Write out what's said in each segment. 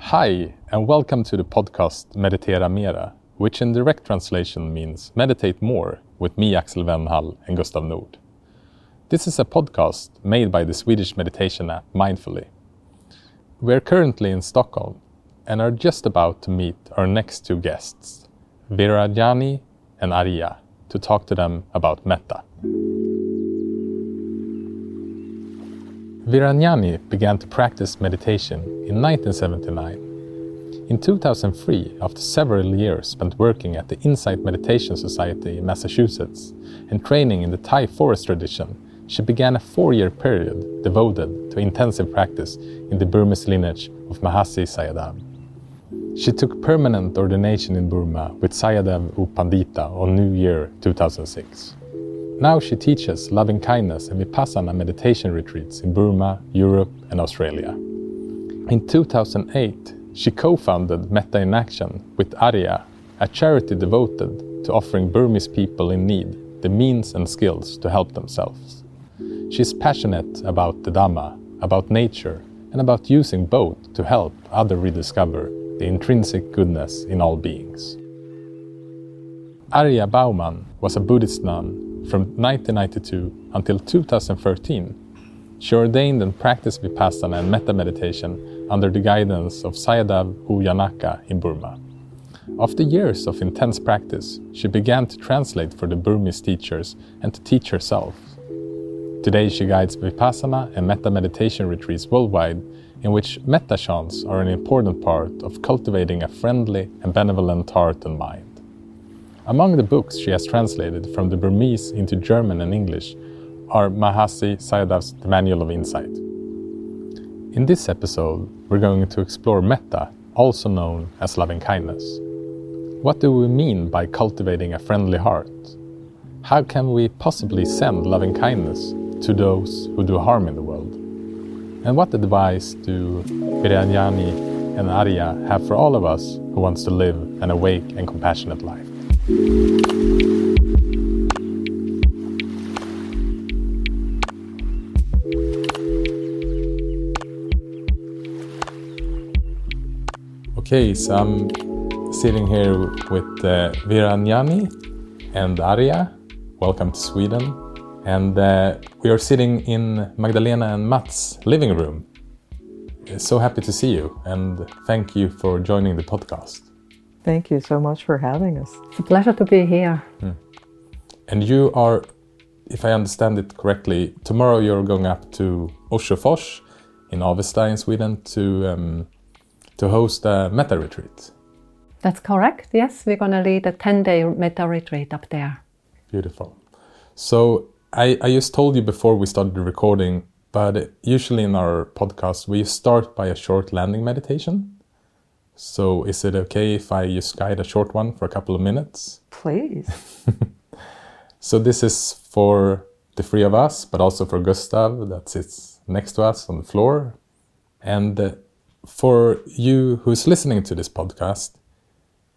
Hi, and welcome to the podcast Meditera Mera, which in direct translation means Meditate More with me, Axel Wennhall, and Gustav Nord. This is a podcast made by the Swedish meditation app Mindfully. We are currently in Stockholm and are just about to meet our next two guests, Vīrañāṇi and Ariya, to talk to them about metta. Vīrañāṇi began to practice meditation in 1979. In 2003, after several years spent working at the Insight Meditation Society in Massachusetts and training in the Thai forest tradition, she began a four year period devoted to intensive practice in the Burmese lineage of Mahasi Sayadaw. She took permanent ordination in Burma with Sayadaw U Pandita on New Year 2006. Now she teaches loving kindness and vipassana meditation retreats in Burma, Europe, and Australia. In 2008, she co founded Metta in Action with Ariya, a charity devoted to offering Burmese people in need the means and skills to help themselves. She is passionate about the Dhamma, about nature, and about using both to help others rediscover the intrinsic goodness in all beings. Ariya Baumann was a Buddhist nun from 1992 until 2013, she ordained and practiced Vipassana and Metta meditation under the guidance of Sayadaw U Janaka in Burma. After years of intense practice, she began to translate for the Burmese teachers and to teach herself. Today, she guides Vipassana and Metta meditation retreats worldwide, in which Metta chants are an important part of cultivating a friendly and benevolent heart and mind. Among the books she has translated from the Burmese into German and English are Mahasi Sayadaw's The Manual of Insight. In this episode, we're going to explore metta, also known as loving kindness. What do we mean by cultivating a friendly heart? How can we possibly send loving kindness to those who do harm in the world? And what advice do Vīrañāṇi and Ariya have for all of us who wants to live an awake and compassionate life? Okay, so I'm sitting here with uh, and Ariya. Welcome to Sweden. And uh, we are sitting in Magdalena and Mats' living room. So happy to see you and thank you for joining the podcast. Thank you so much for having us. It's a pleasure to be here. Hmm. And you are, if I understand it correctly, tomorrow you're going up to Orrefors in Avesta in Sweden to um, to host a metta retreat. That's correct. Yes, we're going to lead a 10-day metta retreat up there. Beautiful. So I, I just told you before we started the recording, but usually in our podcast we start by a short landing meditation. So is it okay if I just guide a short one for a couple of minutes? Please. so this is for the three of us, but also for Gustav that sits next to us on the floor. And uh, for you who's listening to this podcast,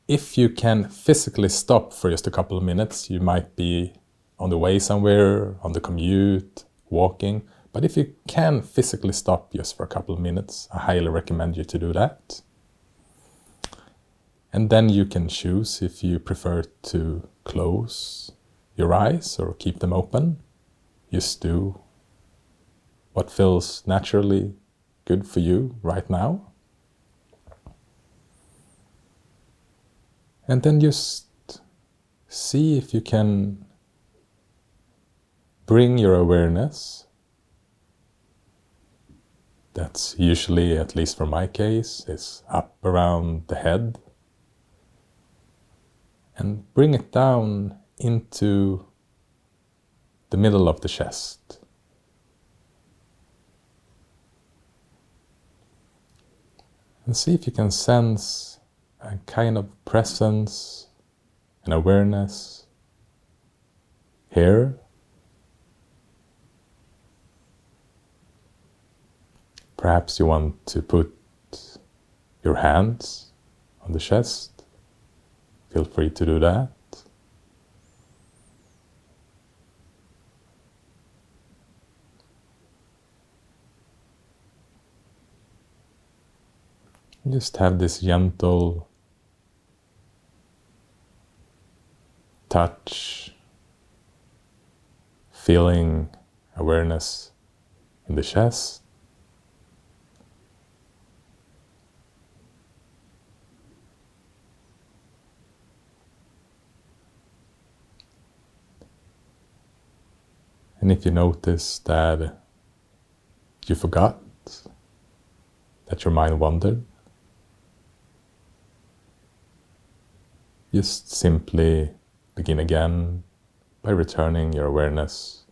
if you can physically stop for just a couple of minutes, you might be on the way somewhere, on the commute, walking. But if you can physically stop just for a couple of minutes, I highly recommend you to do that. And then you can choose if you prefer to close your eyes or keep them open. Just do what feels naturally good for you right now. And then just see if you can bring your awareness. That's usually, at least for my case, is up around the head and bring it down into the middle of the chest. And see if you can sense a kind of presence and awareness here. Perhaps you want to put your hands on the chest feel free to do that. Just have this gentle touch, feeling, awareness in the chest. And if you notice that you forgot, that your mind wandered, just simply begin again by returning your awareness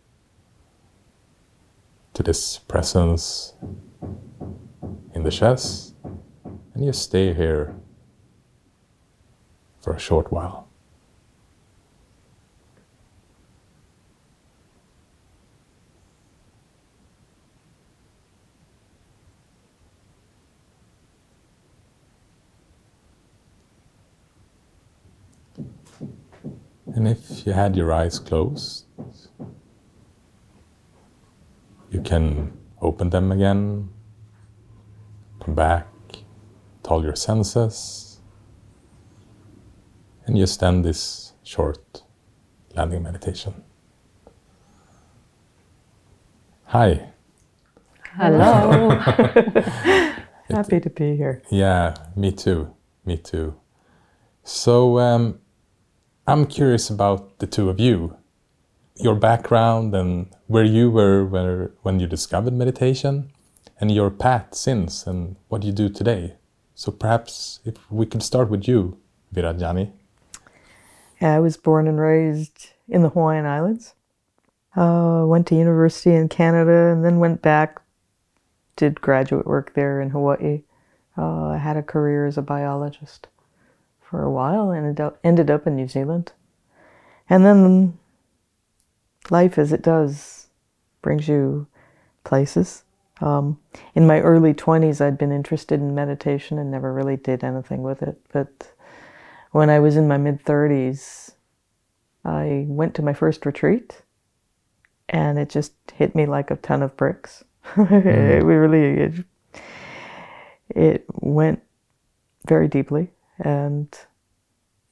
to this presence in the chest, and you stay here for a short while. And if you had your eyes closed, you can open them again, come back to all your senses, and just end this short landing meditation. Hi. Hello. Happy to be here. Yeah, me too. Me too. So, um, I'm curious about the two of you, your background and where you were when you discovered meditation, and your path since and what you do today. So perhaps if we could start with you, Vīrañāṇi. Yeah, I was born and raised in the Hawaiian Islands. Uh, went to university in Canada and then went back, did graduate work there in Hawaii. Uh, I had a career as a biologist for a while and ended up, ended up in New Zealand. And then life, as it does, brings you places. Um, in my early 20s, I'd been interested in meditation and never really did anything with it. But when I was in my mid 30s, I went to my first retreat and it just hit me like a ton of bricks. Mm. it really, it, it went very deeply. And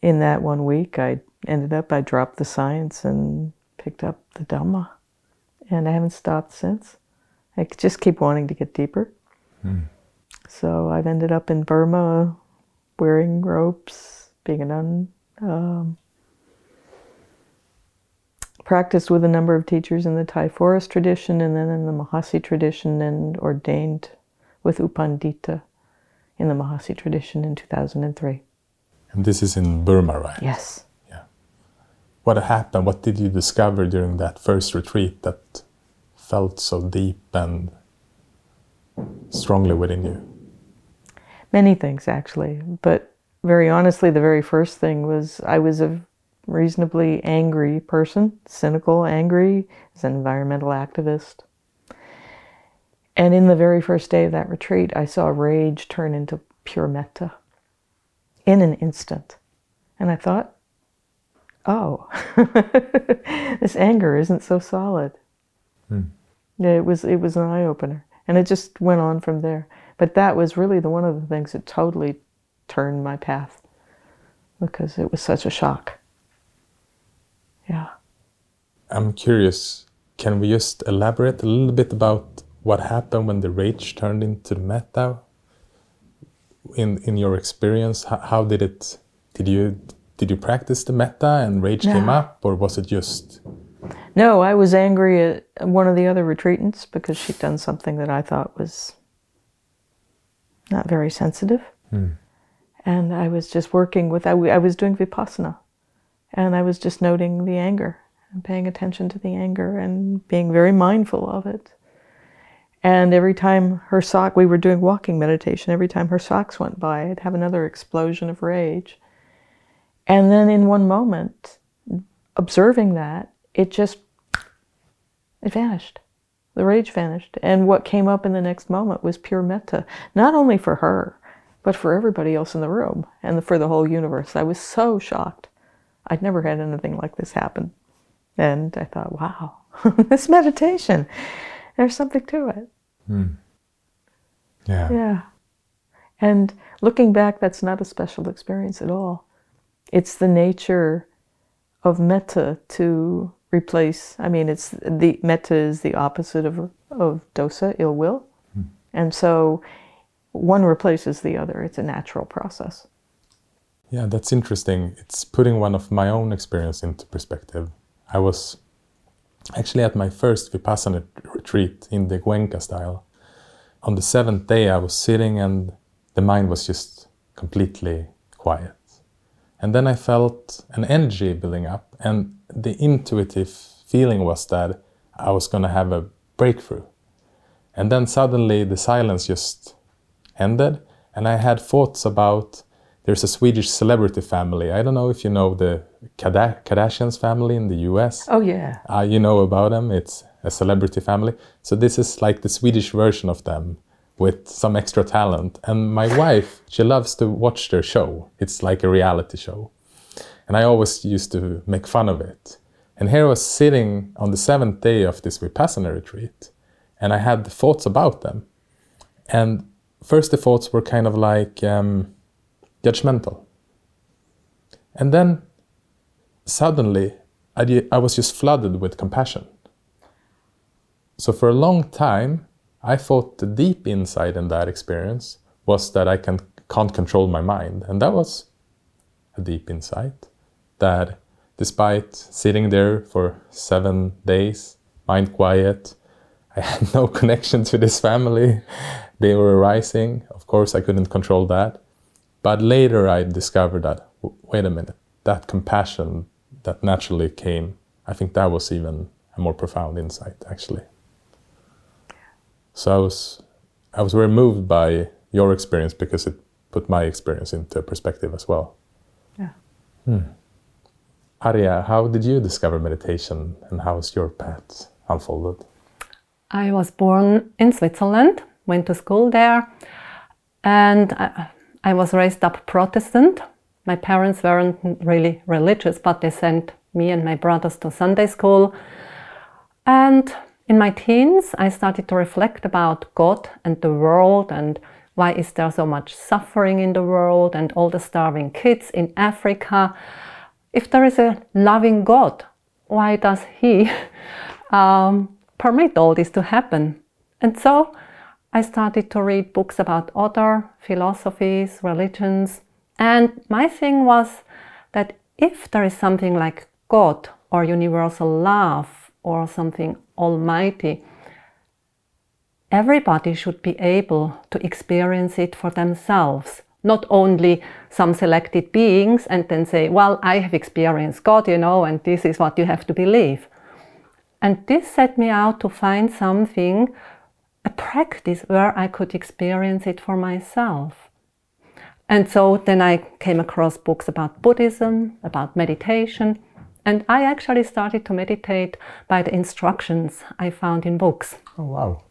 in that one week, I ended up, I dropped the science and picked up the Dhamma. And I haven't stopped since. I just keep wanting to get deeper. Mm. So I've ended up in Burma wearing robes, being a nun. Um, practiced with a number of teachers in the Thai forest tradition and then in the Mahasi tradition and ordained with Upandita Pandita in the Mahasi tradition in 2003. And this is in Burma, right? Yes. Yeah. What happened? What did you discover during that first retreat that felt so deep and strongly within you? Many things, actually. But very honestly, the very first thing was I was a reasonably angry person, cynical, angry, as an environmental activist. And in the very first day of that retreat, I saw rage turn into pure metta in an instant. And I thought, oh, this anger isn't so solid. Hmm. It was it was an eye opener, and it just went on from there. But that was really the one of the things that totally turned my path because it was such a shock. Yeah. I'm curious. Can we just elaborate a little bit about what happened when the rage turned into the metta? In in your experience, how, how did it? Did you did you practice the metta and rage no. came up, or was it just? No, I was angry at one of the other retreatants because she'd done something that I thought was not very sensitive. Hmm. And I was just working with, I, I was doing vipassana. And I was just noting the anger and paying attention to the anger and being very mindful of it. And every time her sock, we were doing walking meditation, every time her socks went by, I'd have another explosion of rage. And then in one moment, observing that, it just, it vanished. The rage vanished. And what came up in the next moment was pure metta, not only for her, but for everybody else in the room and for the whole universe. I was so shocked. I'd never had anything like this happen. And I thought, wow, this meditation, there's something to it. Mm. Yeah. Yeah. And looking back, that's not a special experience at all. It's the nature of metta to replace, I mean, it's the metta is the opposite of, of dosa, ill will. And so one replaces the other. It's a natural process. Yeah, that's interesting. It's putting one of my own experience into perspective. I was actually at my first Vipassana retreat in the Goenka style. On the seventh day, I was sitting and the mind was just completely quiet. And then I felt an energy building up, and the intuitive feeling was that I was going to have a breakthrough. And then suddenly the silence just ended, and I had thoughts about there's a Swedish celebrity family. I don't know if you know the Kardashians family in the US. Oh, yeah. Uh, you know about them. It's a celebrity family. So this is like the Swedish version of them with some extra talent. And my wife, she loves to watch their show. It's like a reality show. And I always used to make fun of it. And here I was sitting on the seventh day of this Vipassana retreat, and I had thoughts about them. And first, the thoughts were kind of like, um, judgmental. And then suddenly I, I was just flooded with compassion. So for a long time, I thought the deep insight in that experience was that I can, can't control my mind. And that was a deep insight that despite sitting there for seven days, mind quiet, I had no connection to this family. They were arising. Of course, I couldn't control that. But later I discovered that, wait a minute, that compassion that naturally came, I think that was even a more profound insight, actually. So I was, I was very moved by your experience because it put my experience into perspective as well. Yeah. Hmm. Ariya, how did you discover meditation and how has your path unfolded? I was born in Switzerland, went to school there, and I, I was raised up Protestant. My parents weren't really religious, but they sent me and my brothers to Sunday school. And in my teens, I started to reflect about God and the world and why is there so much suffering in the world and all the starving kids in Africa. If there is a loving God, why does He um, permit all this to happen? And so I started to read books about other philosophies, religions, and my thing was that if there is something like God or universal love or something almighty, everybody should be able to experience it for themselves, not only some selected beings and then say, Well, I have experienced God, you know, and this is what you have to believe. And this set me out to find something a practice where I could experience it for myself. And so then I came across books about Buddhism, about meditation, and I actually started to meditate by the instructions I found in books. Oh, wow.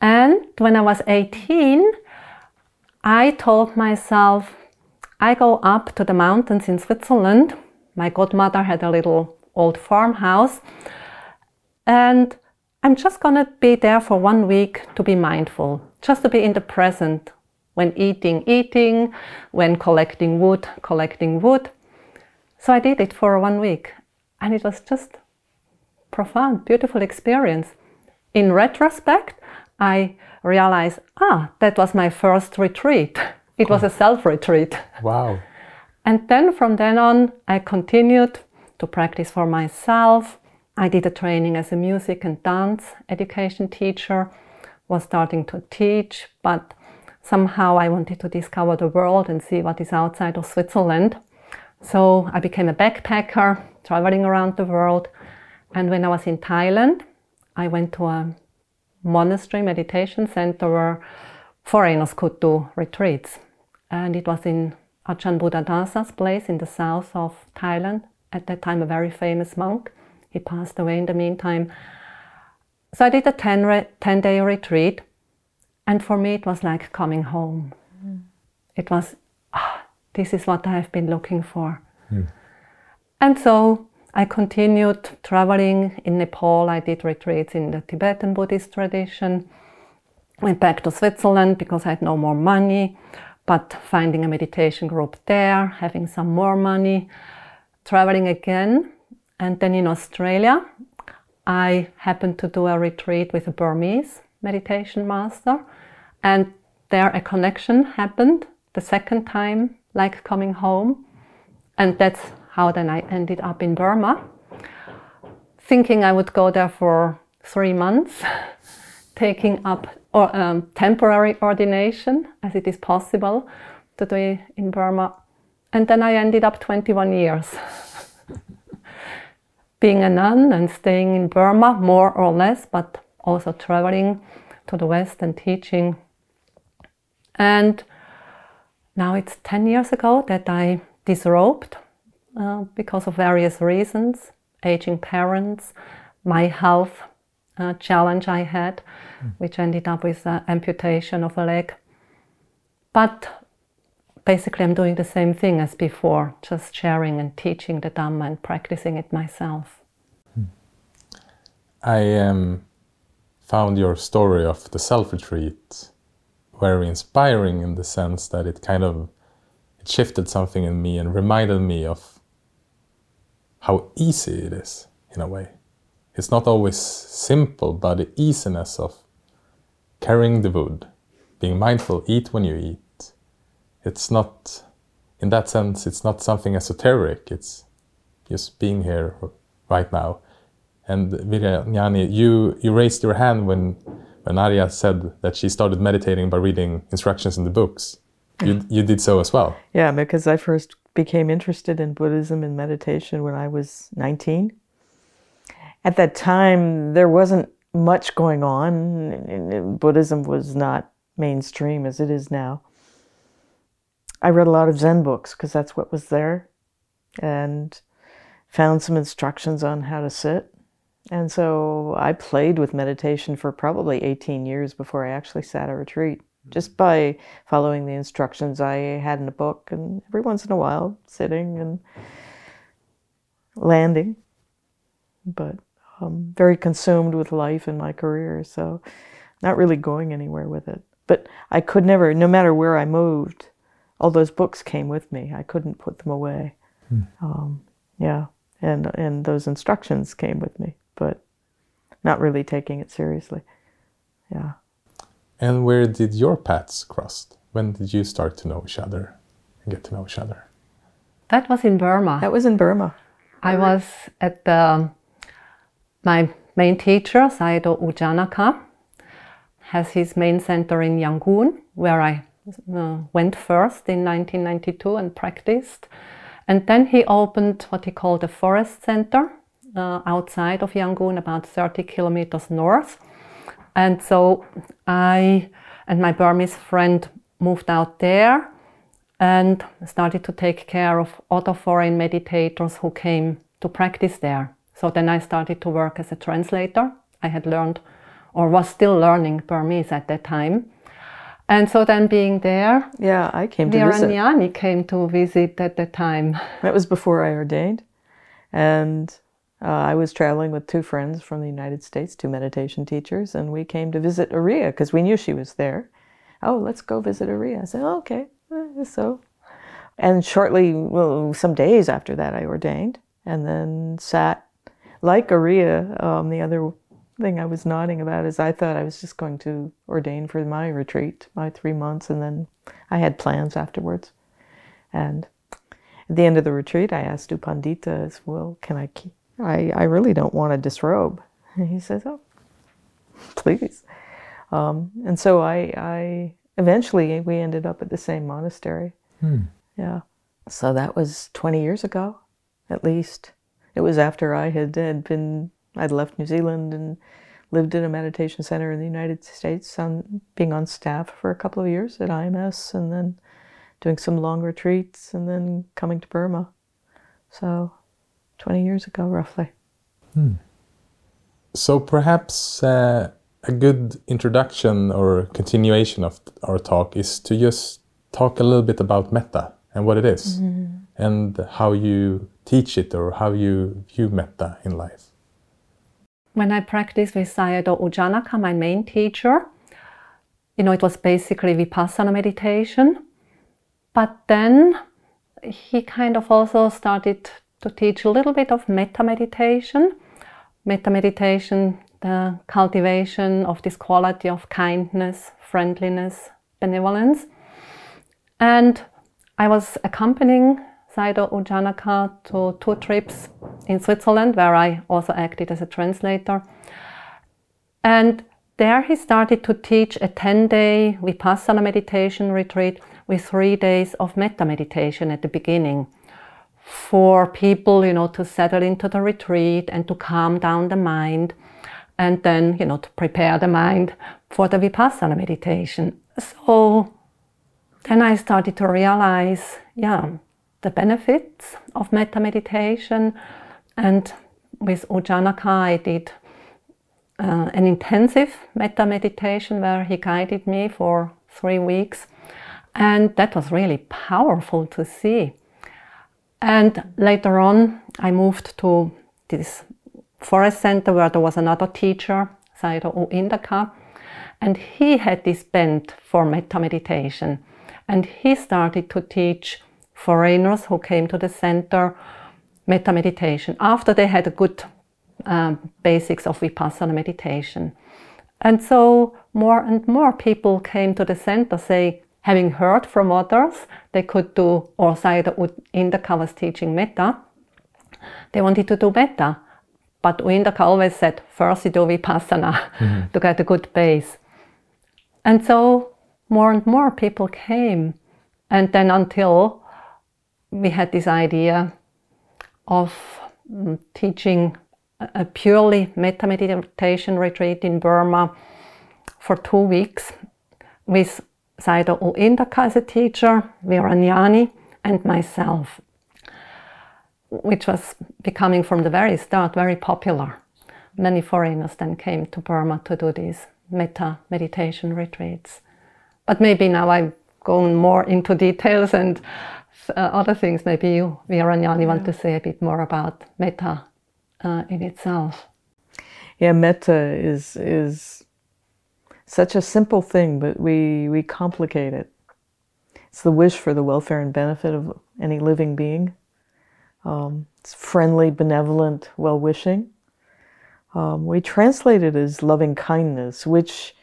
And when I was 18, I told myself, I go up to the mountains in Switzerland. My godmother had a little old farmhouse. And I'm just going to be there for one week to be mindful, just to be in the present when eating, eating, when collecting wood, collecting wood. So I did it for one week and it was just profound, beautiful experience. In retrospect, I realized, ah, that was my first retreat. It was a self retreat. Wow. And then from then on, I continued to practice for myself I did a training as a music and dance education teacher, was starting to teach, but somehow I wanted to discover the world and see what is outside of Switzerland. So I became a backpacker, traveling around the world. And when I was in Thailand, I went to a monastery meditation center where foreigners could do retreats. And it was in Ajahn Buddhadasa's place in the south of Thailand, at that time a very famous monk. He passed away in the meantime. So I did a 10, re- 10 day retreat, and for me it was like coming home. Mm. It was, ah, this is what I have been looking for. Mm. And so I continued traveling in Nepal. I did retreats in the Tibetan Buddhist tradition. went back to Switzerland because I had no more money, but finding a meditation group there, having some more money, traveling again. And then in Australia, I happened to do a retreat with a Burmese meditation master, and there a connection happened the second time, like coming home. And that's how then I ended up in Burma, thinking I would go there for three months, taking up or, um, temporary ordination as it is possible to do in Burma. And then I ended up 21 years being a nun and staying in Burma more or less, but also traveling to the West and teaching. And now it's 10 years ago that I disrobed uh, because of various reasons aging parents, my health uh, challenge I had, mm. which ended up with amputation of a leg. But basically, I'm doing the same thing as before, just sharing and teaching the Dhamma and practicing it myself. Hmm. I um, found your story of the self retreat very inspiring in the sense that it kind of it shifted something in me and reminded me of how easy it is in a way. It's not always simple, but the easiness of carrying the wood, being mindful, eat when you eat. It's not, in that sense, it's not something esoteric. It's just being here right now. And Vīrañāṇi, you, you raised your hand when when Ariya said that she started meditating by reading instructions in the books. You, you did so as well. Yeah, because I first became interested in Buddhism and meditation when I was 19. At that time, there wasn't much going on. Buddhism was not mainstream as it is now. I read a lot of Zen books because that's what was there and found some instructions on how to sit. And so I played with meditation for probably 18 years before I actually sat a retreat, just by following the instructions I had in a book, and every once in a while sitting and landing. But um, very consumed with life and my career, so not really going anywhere with it. But I could never, no matter where I moved, all those books came with me. I couldn't put them away. Hmm. Um, yeah, and and those instructions came with me but not really taking it seriously. Yeah. And where did your paths cross? When did you start to know each other and get to know each other? That was in Burma. That was in Burma. I was at the, my main teacher, Sayadaw U Janaka has his main center in Yangon, where I uh, went first in 1992 and practiced. And then he opened what he called a forest center uh, outside of Yangon, about 30 kilometers north. And so I and my Burmese friend moved out there and started to take care of other foreign meditators who came to practice there. So then I started to work as a translator. I had learned or was still learning Burmese at that time. And so then being there, yeah, I came to Vīrañāṇi visit. came to visit at the time. That was before I ordained, and uh, I was traveling with two friends from the United States, two meditation teachers, and we came to visit Ariya because we knew she was there. Oh, let's go visit Ariya. I said, oh, okay. Uh, so, and shortly, well, some days after that, I ordained and then sat like Ariya. Um, the other thing I was nodding about is I thought I was just going to ordain for my retreat, my three months, and then I had plans afterwards. And at the end of the retreat, I asked U Pandita, well, can I keep I, I really don't want to disrobe. And he says, Oh, please. Um, and so I, I eventually we ended up at the same monastery. Hmm. Yeah. So that was 20 years ago, at least. It was after I had, had been, I'd left New Zealand and lived in a meditation center in the United States, on, being on staff for a couple of years at IMS, and then doing some long retreats, and then coming to Burma. So 20 years ago, roughly. Hmm. So perhaps uh, a good introduction or continuation of our talk is to just talk a little bit about metta and what it is, mm -hmm. and how you teach it or how you view metta in life. When I practiced with Sayadaw U Janaka, my main teacher, you know, it was basically Vipassana meditation. But then he kind of also started to teach a little bit of metta meditation. Metta meditation, the cultivation of this quality of kindness, friendliness, benevolence. And I was accompanying Sayadaw U Janaka to two trips in Switzerland, where I also acted as a translator. And there he started to teach a 10 day Vipassana meditation retreat with three days of metta meditation at the beginning for people, you know, to settle into the retreat and to calm down the mind and then, you know, to prepare the mind for the Vipassana meditation. So then I started to realize, yeah, the benefits of metta meditation. And with U Janaka, I did uh, an intensive metta meditation where he guided me for three weeks. And that was really powerful to see. And later on, I moved to this forest center where there was another teacher, Sayadaw U Indaka, and he had this bent for metta meditation. And he started to teach foreigners who came to the center metta meditation after they had a good um, basics of vipassana meditation. And so more and more people came to the center say, having heard from others, they could do, or Sayadaw Indaka was teaching metta, they wanted to do metta. But Indaka always said, first you do vipassana mm-hmm. to get a good base. And so more and more people came. And then until we had this idea of mm, teaching a purely metta meditation retreat in Burma for two weeks with Sayadaw U Indaka as a teacher, Vīrañāṇi, and myself, which was becoming from the very start very popular. Many foreigners then came to Burma to do these metta meditation retreats. But maybe now I'm going more into details and uh, other things. Maybe you, Vīrañāṇi, yeah. want to say a bit more about metta uh, in itself. Yeah, metta is is such a simple thing, but we we complicate it. It's the wish for the welfare and benefit of any living being. Um, it's friendly, benevolent, well wishing. Um, we translate it as loving kindness, which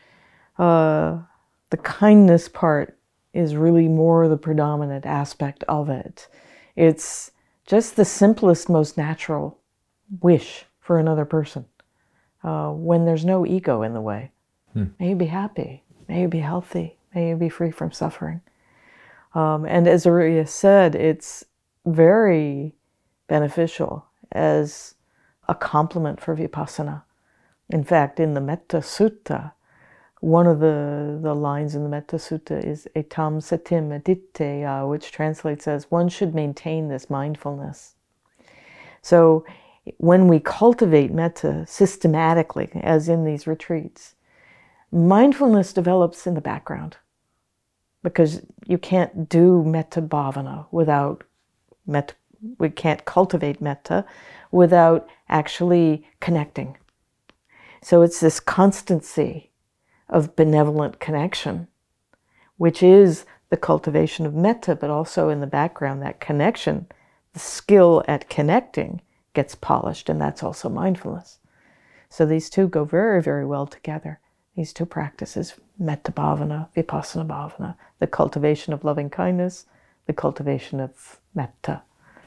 uh, the kindness part is really more the predominant aspect of it. It's just the simplest, most natural wish for another person uh, when there's no ego in the way. Hmm. May you be happy. May you be healthy. May you be free from suffering. Um, and as Ariya said, it's very beneficial as a complement for vipassana. In fact, in the Metta Sutta, one of the, the lines in the Metta Sutta is etam satim adhittheyya, which translates as one should maintain this mindfulness. So when we cultivate metta systematically, as in these retreats, mindfulness develops in the background because you can't do metta bhavana without metta, we can't cultivate metta without actually connecting. So it's this constancy of benevolent connection, which is the cultivation of metta, but also in the background, that connection, the skill at connecting gets polished, and that's also mindfulness. So these two go very, very well together. These two practices, metta bhavana, vipassana bhavana, the cultivation of loving kindness, the cultivation of metta.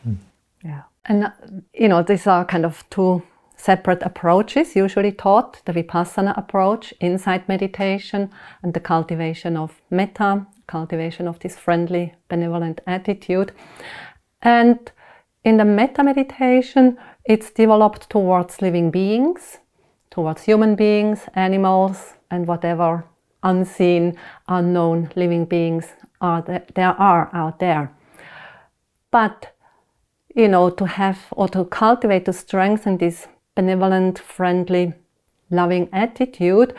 Mm. Yeah. And, you know, these are kind of two separate approaches usually taught the vipassana approach, insight meditation, and the cultivation of metta, cultivation of this friendly, benevolent attitude. And in the metta meditation, it's developed towards living beings, towards human beings, animals, and whatever unseen, unknown living beings are there, there are out there. But you know, to have or to cultivate, to strengthen this benevolent, friendly, loving attitude,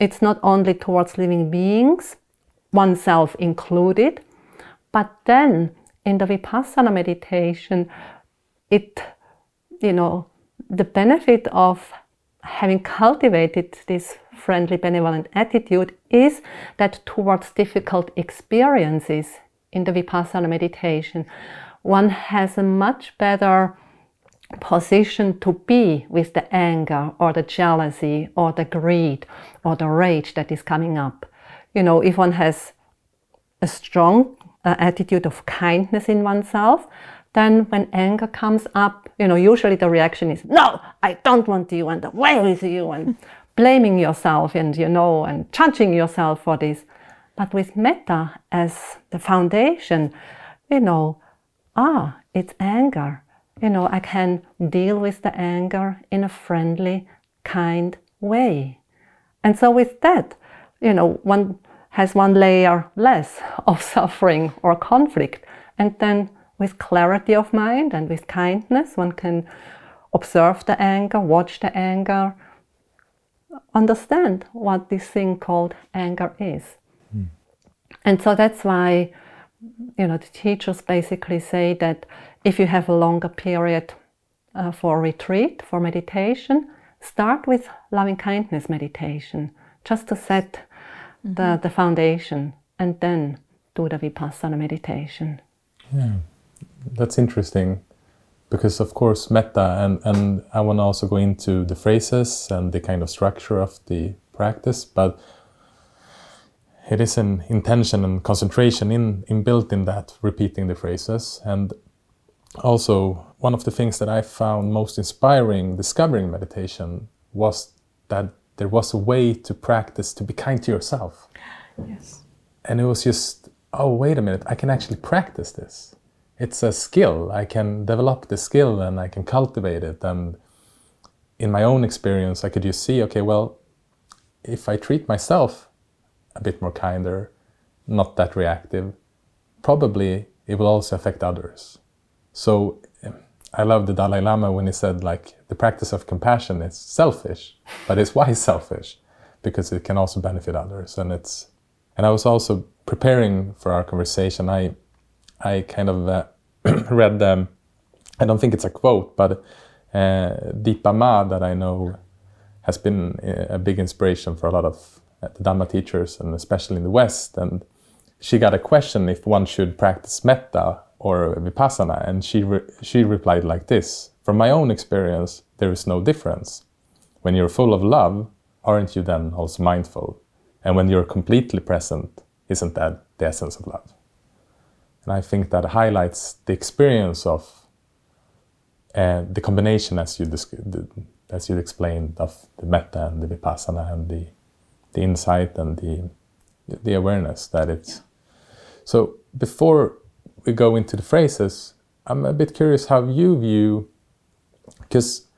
it's not only towards living beings, oneself included, but then in the Vipassana meditation, it, you know, the benefit of having cultivated this friendly, benevolent attitude is that towards difficult experiences in the Vipassana meditation, one has a much better position to be with the anger or the jealousy or the greed or the rage that is coming up. You know, if one has a strong uh, attitude of kindness in oneself, then when anger comes up, you know, usually the reaction is, no, I don't want you and away with you and blaming yourself and, you know, and judging yourself for this. But with metta as the foundation, you know, ah, it's anger. You know, I can deal with the anger in a friendly, kind way. And so with that, you know, one has one layer less of suffering or conflict. And then with clarity of mind and with kindness, one can observe the anger, watch the anger, understand what this thing called anger is. Mm. And so that's why, you know, the teachers basically say that if you have a longer period uh, for retreat, for meditation, start with loving kindness meditation, just to set mm-hmm. the, the foundation, and then do the vipassana meditation. Yeah that's interesting because of course metta and and I want to also go into the phrases and the kind of structure of the practice but it is an intention and concentration in, in built in that repeating the phrases and also one of the things that I found most inspiring discovering meditation was that there was a way to practice to be kind to yourself yes and it was just oh wait a minute I can actually practice this it's a skill. I can develop the skill and I can cultivate it. And in my own experience, I could just see, okay, well, if I treat myself a bit more kinder, not that reactive, probably it will also affect others. So I love the Dalai Lama when he said, like, the practice of compassion is selfish, but it's why selfish? Because it can also benefit others. And it's, and I was also preparing for our conversation. I I kind of uh, read them. I don't think it's a quote, but uh, Dipa Ma, that I know has been uh, a big inspiration for a lot of uh, the Dhamma teachers, and especially in the West. And she got a question if one should practice metta or vipassana, and she re- she replied like this: "From my own experience, there is no difference. When you're full of love, aren't you then also mindful? And when you're completely present, isn't that the essence of love?" And I think that highlights the experience of uh, the combination, as you the, as you explained, of the metta and the vipassana and the the insight and the the awareness that it's. So before we go into the phrases, I'm a bit curious how you view, because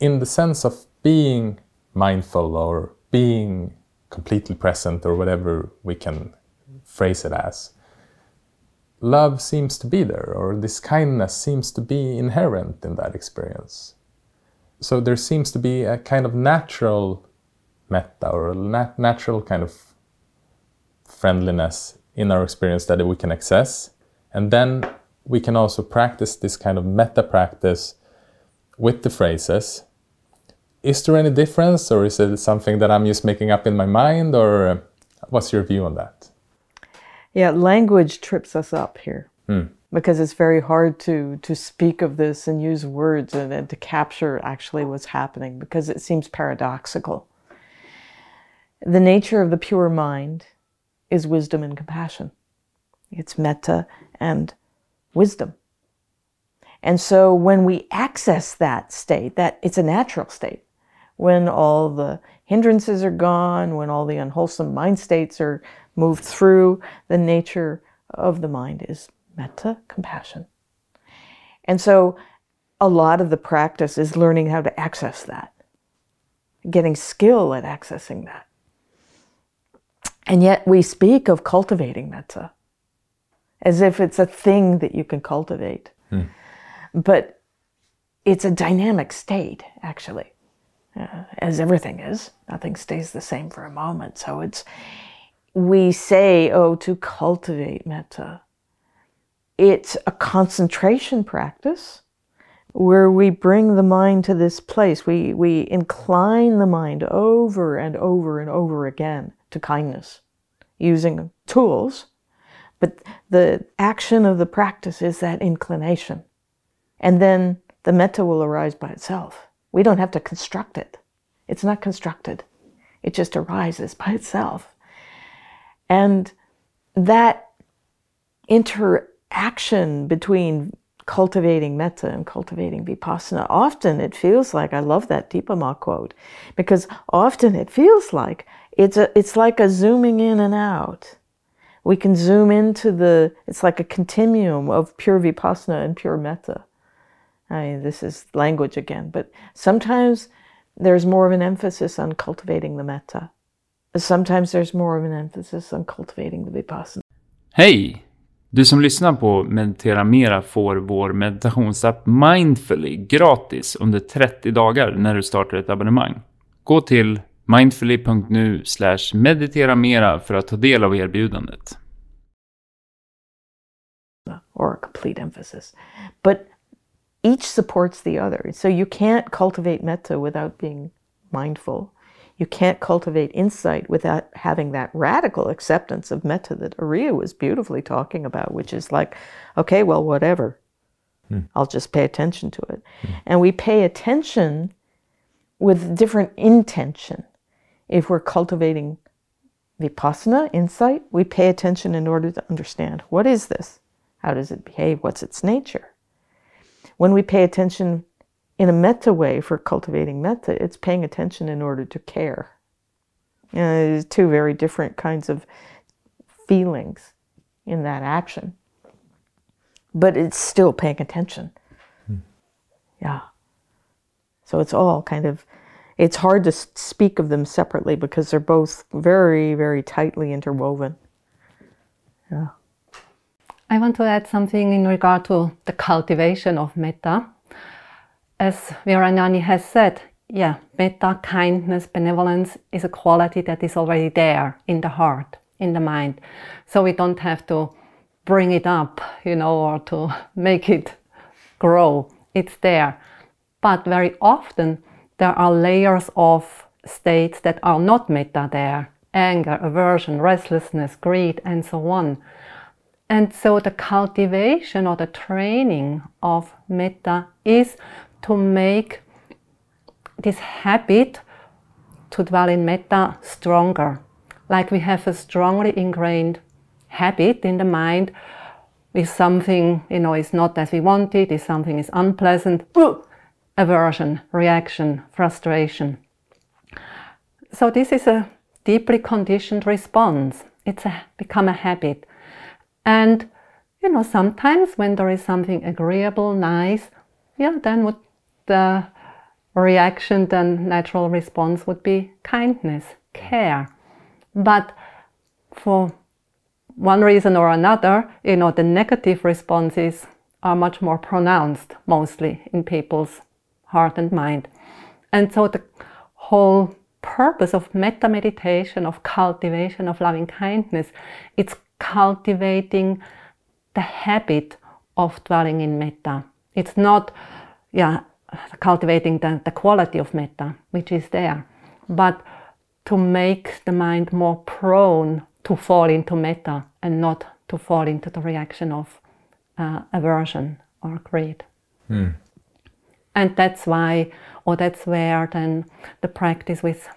in the sense of being mindful or being completely present or whatever we can phrase it as, love seems to be there, or this kindness seems to be inherent in that experience. So there seems to be a kind of natural metta or a nat- natural kind of friendliness in our experience that we can access. And then we can also practice this kind of metta practice with the phrases. Is there any difference, or is it something that I'm just making up in my mind, or what's your view on that? Yeah, language trips us up here mm. because it's very hard to to speak of this and use words and, and to capture actually what's happening because it seems paradoxical. The nature of the pure mind is wisdom and compassion. It's metta and wisdom. And so when we access that state, that it's a natural state, when all the hindrances are gone, when all the unwholesome mind states are moved through, the nature of the mind is metta, compassion. And so a lot of the practice is learning how to access that, getting skill at accessing that. And yet we speak of cultivating metta as if it's a thing that you can cultivate. Hmm. But it's a dynamic state, actually, uh, as everything is. Nothing stays the same for a moment. So it's we say, oh, to cultivate metta. It's a concentration practice, where we bring the mind to this place. We, we incline the mind over and over and over again to kindness using tools. But the action of the practice is that inclination. And then the metta will arise by itself. We don't have to construct it. It's not constructed. It just arises by itself. And that interaction between cultivating metta and cultivating vipassana. Often it feels like I love that Dipa Ma quote because often it feels like it's a it's like a zooming in and out. We can zoom into the it's like a continuum of pure vipassana and pure metta. I mean, this is language again, but sometimes there's more of an emphasis on cultivating the metta. Sometimes there's more of an emphasis on cultivating the vipassana. Hej! Du som lyssnar på Meditera Mera får vår meditationsapp Mindfully gratis under 30 dagar när du startar ett abonnemang. Gå till mindfully.nu mediteramera för att ta del av erbjudandet. Or a complete emphasis. But each supports the other. So you can't cultivate metta without being mindful. You can't cultivate insight without having that radical acceptance of metta that Ariya was beautifully talking about, which is like, okay, well, whatever. Mm. I'll just pay attention to it. Mm. And we pay attention with different intention. If we're cultivating vipassana, insight, we pay attention in order to understand what is this? How does it behave? What's its nature? When we pay attention in a metta way for cultivating metta, it's paying attention in order to care. And it's two very different kinds of feelings in that action. But it's still paying attention. Hmm. Yeah. So it's all kind of, it's hard to speak of them separately because they're both very, very tightly interwoven. Yeah. I want to add something in regard to the cultivation of metta as Vīrañāṇi has said, yeah, metta, kindness, benevolence is a quality that is already there in the heart, in the mind. So we don't have to bring it up, you know, or to make it grow. It's there. But very often there are layers of states that are not metta there anger, aversion, restlessness, greed, and so on. And so the cultivation or the training of metta is to make this habit to dwell in metta stronger. Like we have a strongly ingrained habit in the mind if something you know is not as we wanted, if something is unpleasant, aversion, reaction, frustration. So this is a deeply conditioned response. It's a, become a habit. And you know, sometimes when there is something agreeable, nice, yeah, then would the reaction, the natural response would be kindness, care. But for one reason or another, you know, the negative responses are much more pronounced mostly in people's heart and mind. And so the whole purpose of metta meditation, of cultivation of loving kindness, it's cultivating the habit of dwelling in metta. It's not, yeah, cultivating the, the quality of metta, which is there, but to make the mind more prone to fall into metta and not to fall into the reaction of uh, aversion or greed. Mm. And that's why, or that's where then the practice with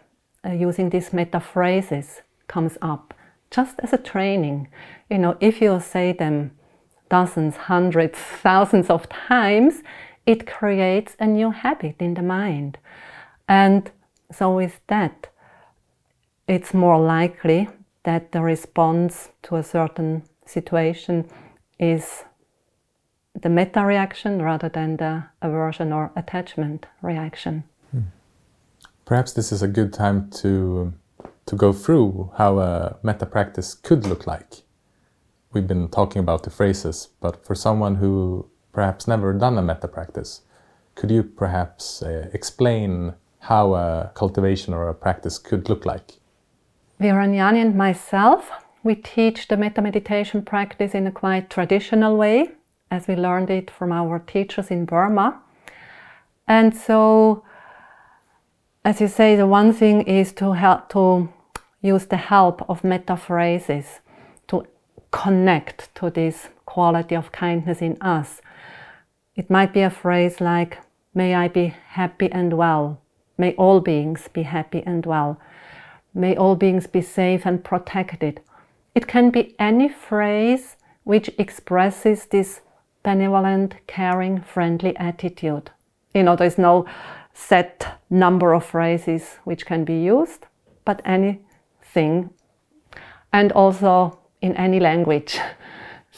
uh, using these metta phrases comes up, just as a training. You know, if you say them dozens, hundreds, thousands of times, it creates a new habit in the mind. And so, with that, it's more likely that the response to a certain situation is the metta reaction rather than the aversion or attachment reaction. Hmm. Perhaps this is a good time to to go through how a metta practice could look like. We've been talking about the phrases, but for someone who perhaps never done a metta practice, Could you perhaps uh, explain how a cultivation or a practice could look like? Vīrañāṇi and myself, we teach the metta meditation practice in a quite traditional way, as we learned it from our teachers in Burma. And so, as you say, the one thing is to help to use the help of metta phrases to connect to this quality of kindness in us. It might be a phrase like, May I be happy and well. May all beings be happy and well. May all beings be safe and protected. It can be any phrase which expresses this benevolent, caring, friendly attitude. You know, there's no set number of phrases which can be used, but anything. And also in any language.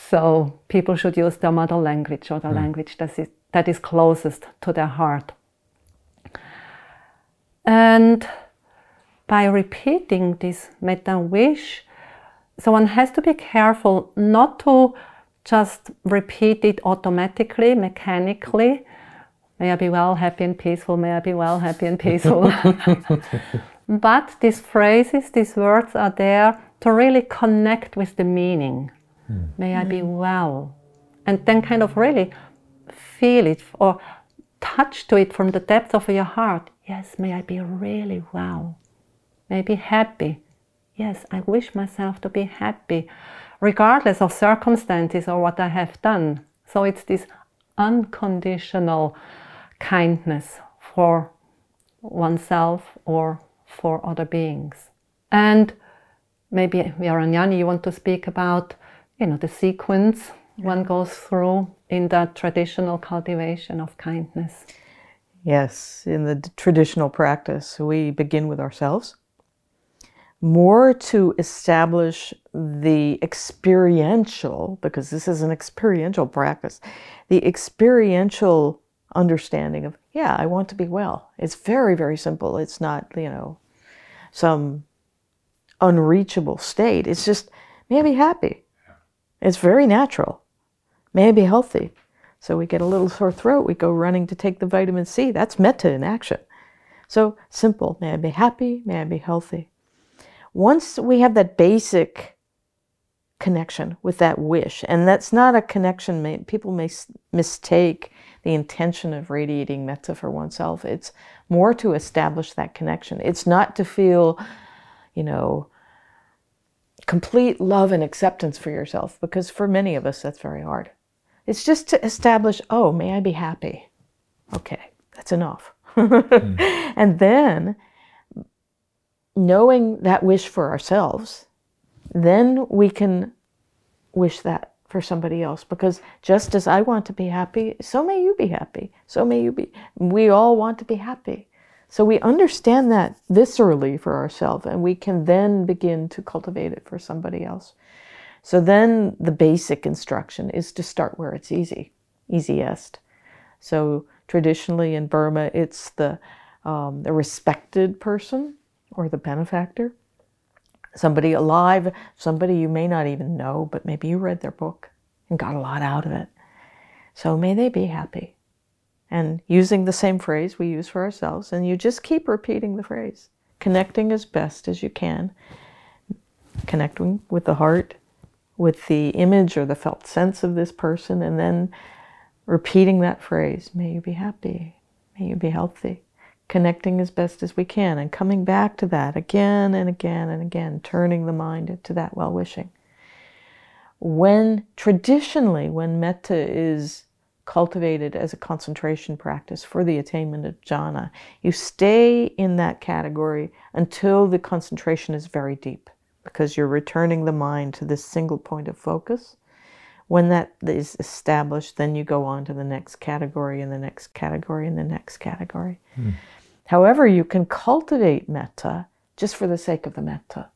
So people should use their mother language or the mm. language that is, that is closest to their heart. And by repeating this metta wish, so one has to be careful not to just repeat it automatically, mechanically. May I be well, happy, and peaceful. May I be well, happy, and peaceful. but these phrases, these words are there to really connect with the meaning. Mm. May I be well. And then kind of really feel it or touch to it from the depth of your heart. Yes, may I be really well. May I be happy. Yes, I wish myself to be happy, regardless of circumstances or what I have done. So it's this unconditional kindness for oneself or for other beings. And maybe Vīrañāṇi, you want to speak about, you know, the sequence one goes through in that traditional cultivation of kindness. Yes, in the traditional practice, we begin with ourselves more to establish the experiential, because this is an experiential practice, the experiential understanding of, yeah, I want to be well. It's very, very simple. It's not, you know, some unreachable state. It's just, may I be happy. It's very natural. May I be healthy. So we get a little sore throat, we go running to take the vitamin C. That's metta in action. So simple. May I be happy. May I be healthy once we have that basic connection with that wish, and that's not a connection, people may mistake the intention of radiating metta for oneself. It's more to establish that connection. It's not to feel, you know, complete love and acceptance for yourself, because for many of us, that's very hard. It's just to establish, oh, may I be happy? Okay, that's enough. mm. And then knowing that wish for ourselves, then we can wish that for somebody else because just as I want to be happy, so may you be happy. So may you be. We all want to be happy. So we understand that viscerally for ourselves and we can then begin to cultivate it for somebody else. So then the basic instruction is to start where it's easy, easiest. So traditionally in Burma, it's the, um, the respected person or the benefactor, somebody alive, somebody you may not even know, but maybe you read their book and got a lot out of it. So may they be happy. And using the same phrase we use for ourselves, and you just keep repeating the phrase, connecting as best as you can, connecting with the heart, with the image or the felt sense of this person, and then repeating that phrase, may you be happy, may you be healthy connecting as best as we can and coming back to that again and again and again, turning the mind to that well wishing. When traditionally, when metta is cultivated as a concentration practice for the attainment of jhana, you stay in that category until the concentration is very deep because you're returning the mind to this single point of focus. When that is established, then you go on to the next category and the next category and the next category. Mm. However, you can cultivate metta just for the sake of the metta.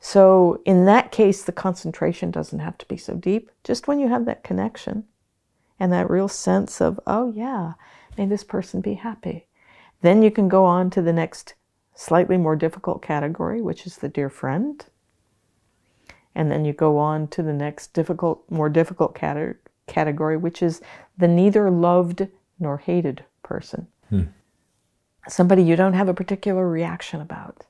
So, in that case, the concentration doesn't have to be so deep. Just when you have that connection and that real sense of, oh, yeah, may this person be happy, then you can go on to the next slightly more difficult category, which is the dear friend. And then you go on to the next difficult, more difficult category, which is the neither loved nor hated person. Hmm somebody you don't have a particular reaction about.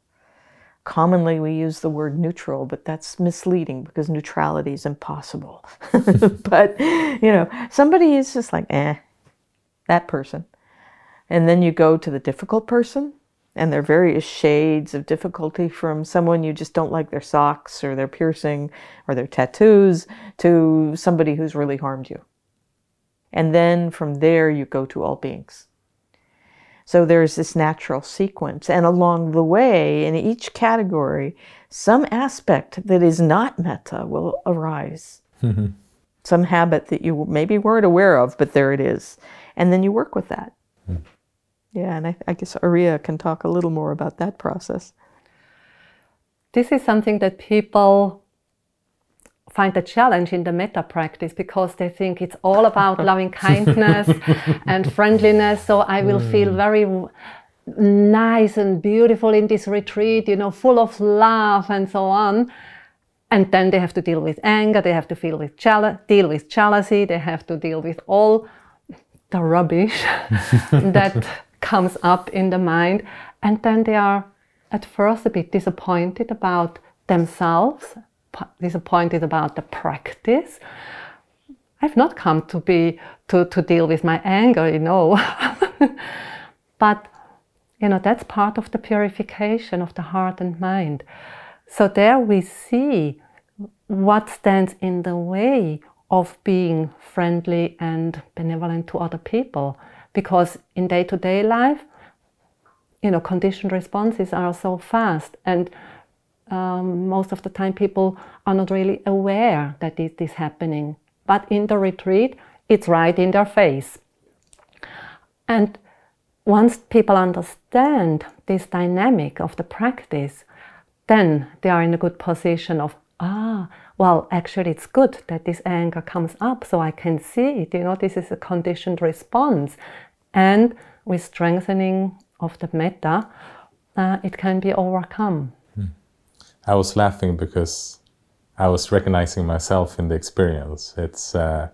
Commonly, we use the word neutral, but that's misleading because neutrality is impossible. but, you know, somebody is just like, eh, that person. And then you go to the difficult person, and there are various shades of difficulty from someone you just don't like their socks or their piercing or their tattoos to somebody who's really harmed you. And then from there, you go to all beings. So there's this natural sequence. And along the way, in each category, some aspect that is not metta will arise. Mm-hmm. Some habit that you maybe weren't aware of, but there it is. And then you work with that. Hmm. Yeah, and I, I guess Ariya can talk a little more about that process. This is something that people find a challenge in the metta practice because they think it's all about loving kindness and friendliness. So I will hmm. feel very nice and beautiful in this retreat, you know, full of love and so on. And then they have to deal with anger, they have to feel with jeal- deal with jealousy, they have to deal with all the rubbish that comes up in the mind. And then they are at first a bit disappointed about themselves, disappointed about the practice. I've not come to be to, to deal with my anger, you know. but you know, that's part of the purification of the heart and mind. So there we see what stands in the way of being friendly and benevolent to other people. Because in day to day life, you know, conditioned responses are so fast, and um, most of the time people are not really aware that it is happening. But in the retreat, it's right in their face. And once people understand this dynamic of the practice, then they are in a good position of, ah, well, actually, it's good that this anger comes up so I can see it. You know, this is a conditioned response. And with strengthening of the metta, uh, it can be overcome. I was laughing because I was recognizing myself in the experience. It's uh,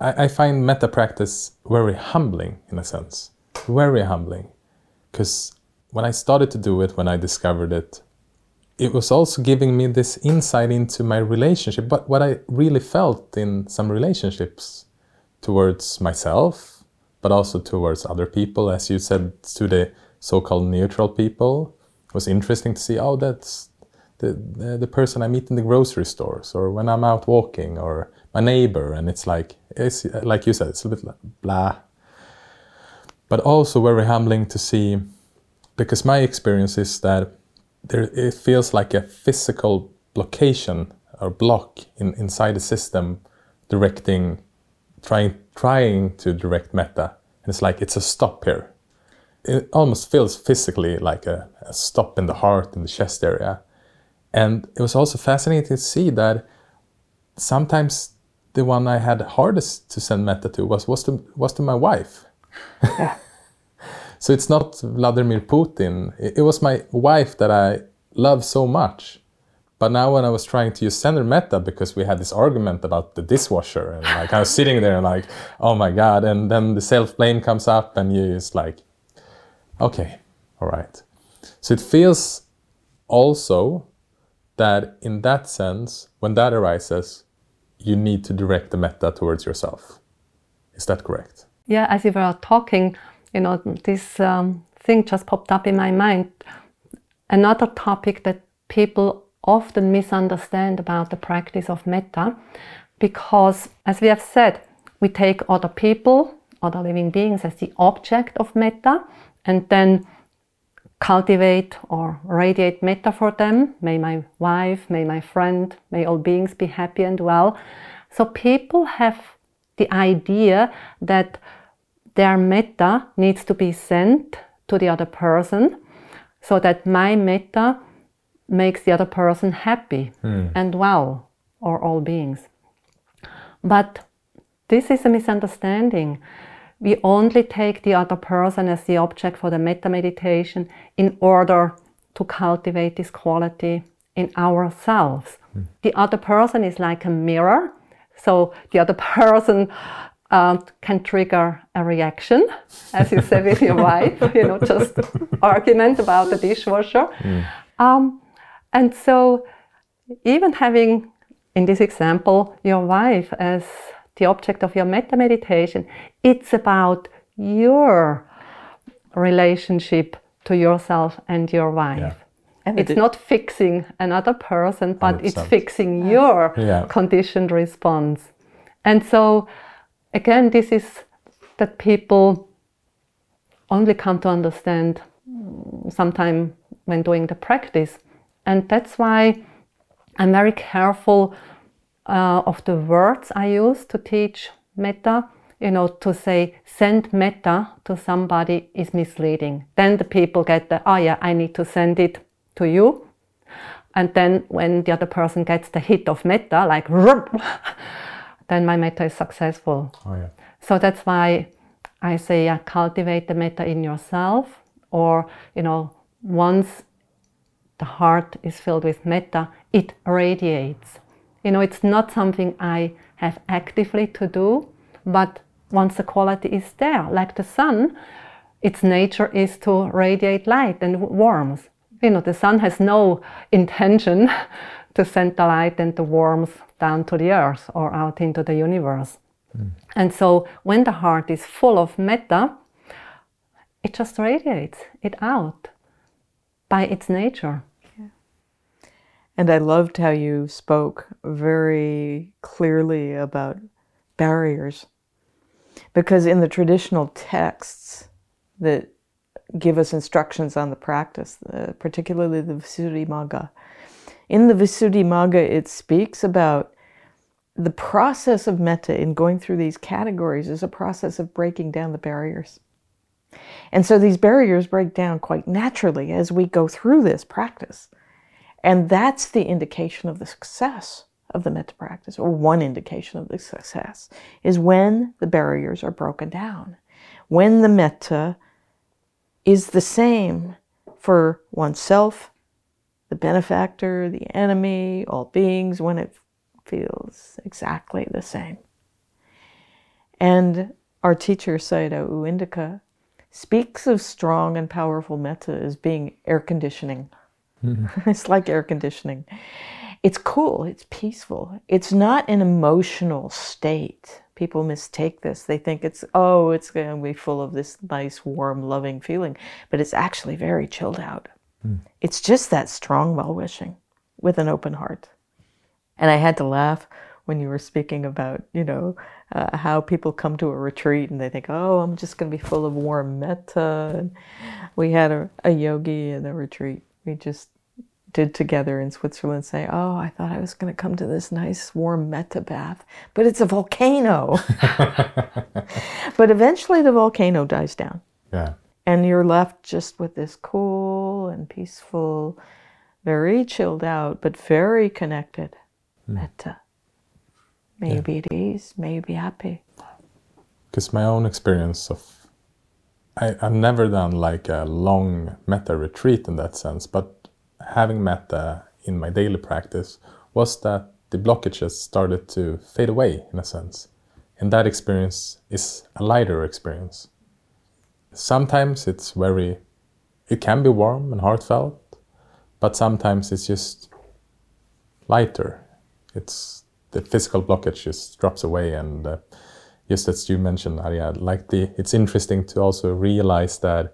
I, I find metta practice very humbling in a sense, very humbling, because when I started to do it, when I discovered it, it was also giving me this insight into my relationship, but what I really felt in some relationships towards myself, but also towards other people, as you said, to the so-called neutral people. It was interesting to see, oh, that's the, the, person I meet in the grocery stores or when I'm out walking or my neighbor. And it's like, it's, like you said, it's a bit like blah. But also very humbling to see, because my experience is that there, it feels like a physical blockation or block in, inside the system directing, trying, trying to direct metta. And it's like, it's a stop here. It almost feels physically like a, a stop in the heart, in the chest area. And it was also fascinating to see that sometimes the one I had hardest to send metta to was was to was to my wife. so it's not Vladimir Putin. It, it was my wife that I love so much. But now when I was trying to use sender metta because we had this argument about the dishwasher and like I was sitting there and like, oh my god, and then the self blame comes up and you just like, okay, all right. So it feels also that in that sense, when that arises, you need to direct the metta towards yourself. Is that correct? Yeah, as you were talking, you know, this um, thing just popped up in my mind. Another topic that people often misunderstand about the practice of metta, because as we have said, we take other people, other living beings as the object of metta, and then cultivate or radiate metta for them. May my wife, may my friend, may all beings be happy and well. So people have the idea that their metta needs to be sent to the other person so that my metta makes the other person happy hmm. and well, or all beings. But this is a misunderstanding. We only take the other person as the object for the metta meditation in order to cultivate this quality in ourselves. The other person is like a mirror, so the other person uh, can trigger a reaction, as you say with your wife, you know, just argument about the dishwasher. Um, and so, even having, in this example, your wife as the object of your metta meditation, it's about your relationship to yourself and your wife. Yeah. And It's it- not fixing another person, but it's fixing your Yeah. conditioned response. And so, again, this is that people only come to understand sometime when doing the practice. And that's why I'm very careful uh, of the words I use to teach metta. You know, to say send metta to somebody is misleading. Then the people get the, oh yeah, I need to send it to you. And then when the other person gets the hit of metta, like, then my metta is successful. Oh yeah. So that's why I say yeah, cultivate the metta in yourself, or you know, once the heart is filled with metta, it radiates. You know, it's not something I have actively to do, but once the quality is there, like the sun, its nature is to radiate light and warmth. You know, the sun has no intention to send the light and the warmth down to the earth or out into the universe. Hmm. And so when the heart is full of metta, it just radiates it out by its nature. And I loved how you spoke very clearly about barriers. Because in the traditional texts that give us instructions on the practice, uh, particularly the Visuddhimagga, in the Visuddhimagga, it speaks about the process of metta in going through these categories is a process of breaking down the barriers. And so these barriers break down quite naturally as we go through this practice. And that's the indication of the success of the metta practice, or one indication of the success, is when the barriers are broken down. When the metta is the same for oneself, the benefactor, the enemy, all beings, when it feels exactly the same. And our teacher, Sayadaw U Indaka, speaks of strong and powerful metta as being air conditioning. it's like air conditioning. It's cool, it's peaceful. It's not an emotional state. People mistake this. They think it's, oh, it's going to be full of this nice, warm, loving feeling, but it's actually very chilled out. It's just that strong well wishing with an open heart. And I had to laugh when you were speaking about, you know, uh, how people come to a retreat and they think, oh, I'm just going to be full of warm metta. And we had a, a yogi in a retreat we just did together in Switzerland say, oh, I thought I was going to come to this nice warm metta bath, but it's a volcano. but eventually the volcano dies down Yeah. and you're left just with this cool and peaceful, very chilled out, but very connected hmm. metta. May you be at ease, may happy. Because my own experience of, I, I've never done like a long metta retreat in that sense, but having metta in my daily practice was that the blockages started to fade away in a sense. And that experience is a lighter experience. Sometimes it's very, it can be warm and heartfelt, but sometimes it's just lighter. It's the physical blockage just drops away and uh, just as you mentioned, Ariya, like the it's interesting to also realize that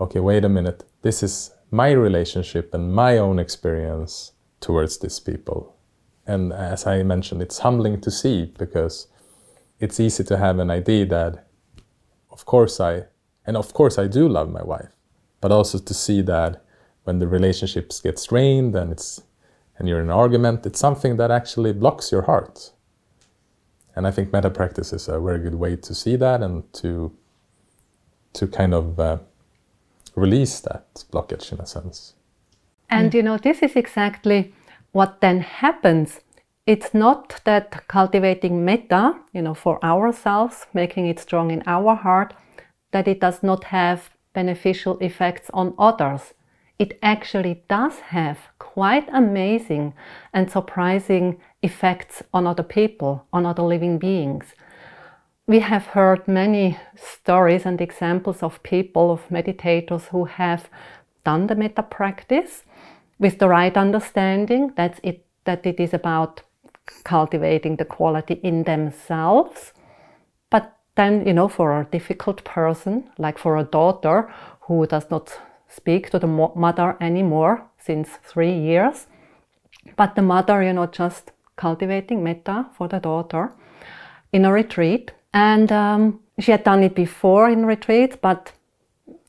okay, wait a minute, this is my relationship and my own experience towards these people. And as I mentioned, it's humbling to see because it's easy to have an idea that of course I and of course I do love my wife, but also to see that when the relationships get strained and it's and you're in an argument, it's something that actually blocks your heart. And I think metta practice is a very good way to see that and to to kind of uh, release that blockage in a sense. And you know, this is exactly what then happens. It's not that cultivating metta, you know, for ourselves, making it strong in our heart, that it does not have beneficial effects on others. It actually does have quite amazing and surprising effects on other people, on other living beings. We have heard many stories and examples of people, of meditators who have done the metta practice with the right understanding that it, that it is about cultivating the quality in themselves, but then, you know, for a difficult person, like for a daughter who does not speak to the mother anymore since three years, but the mother, you know, just cultivating metta for the daughter in a retreat. And um, she had done it before in retreat, but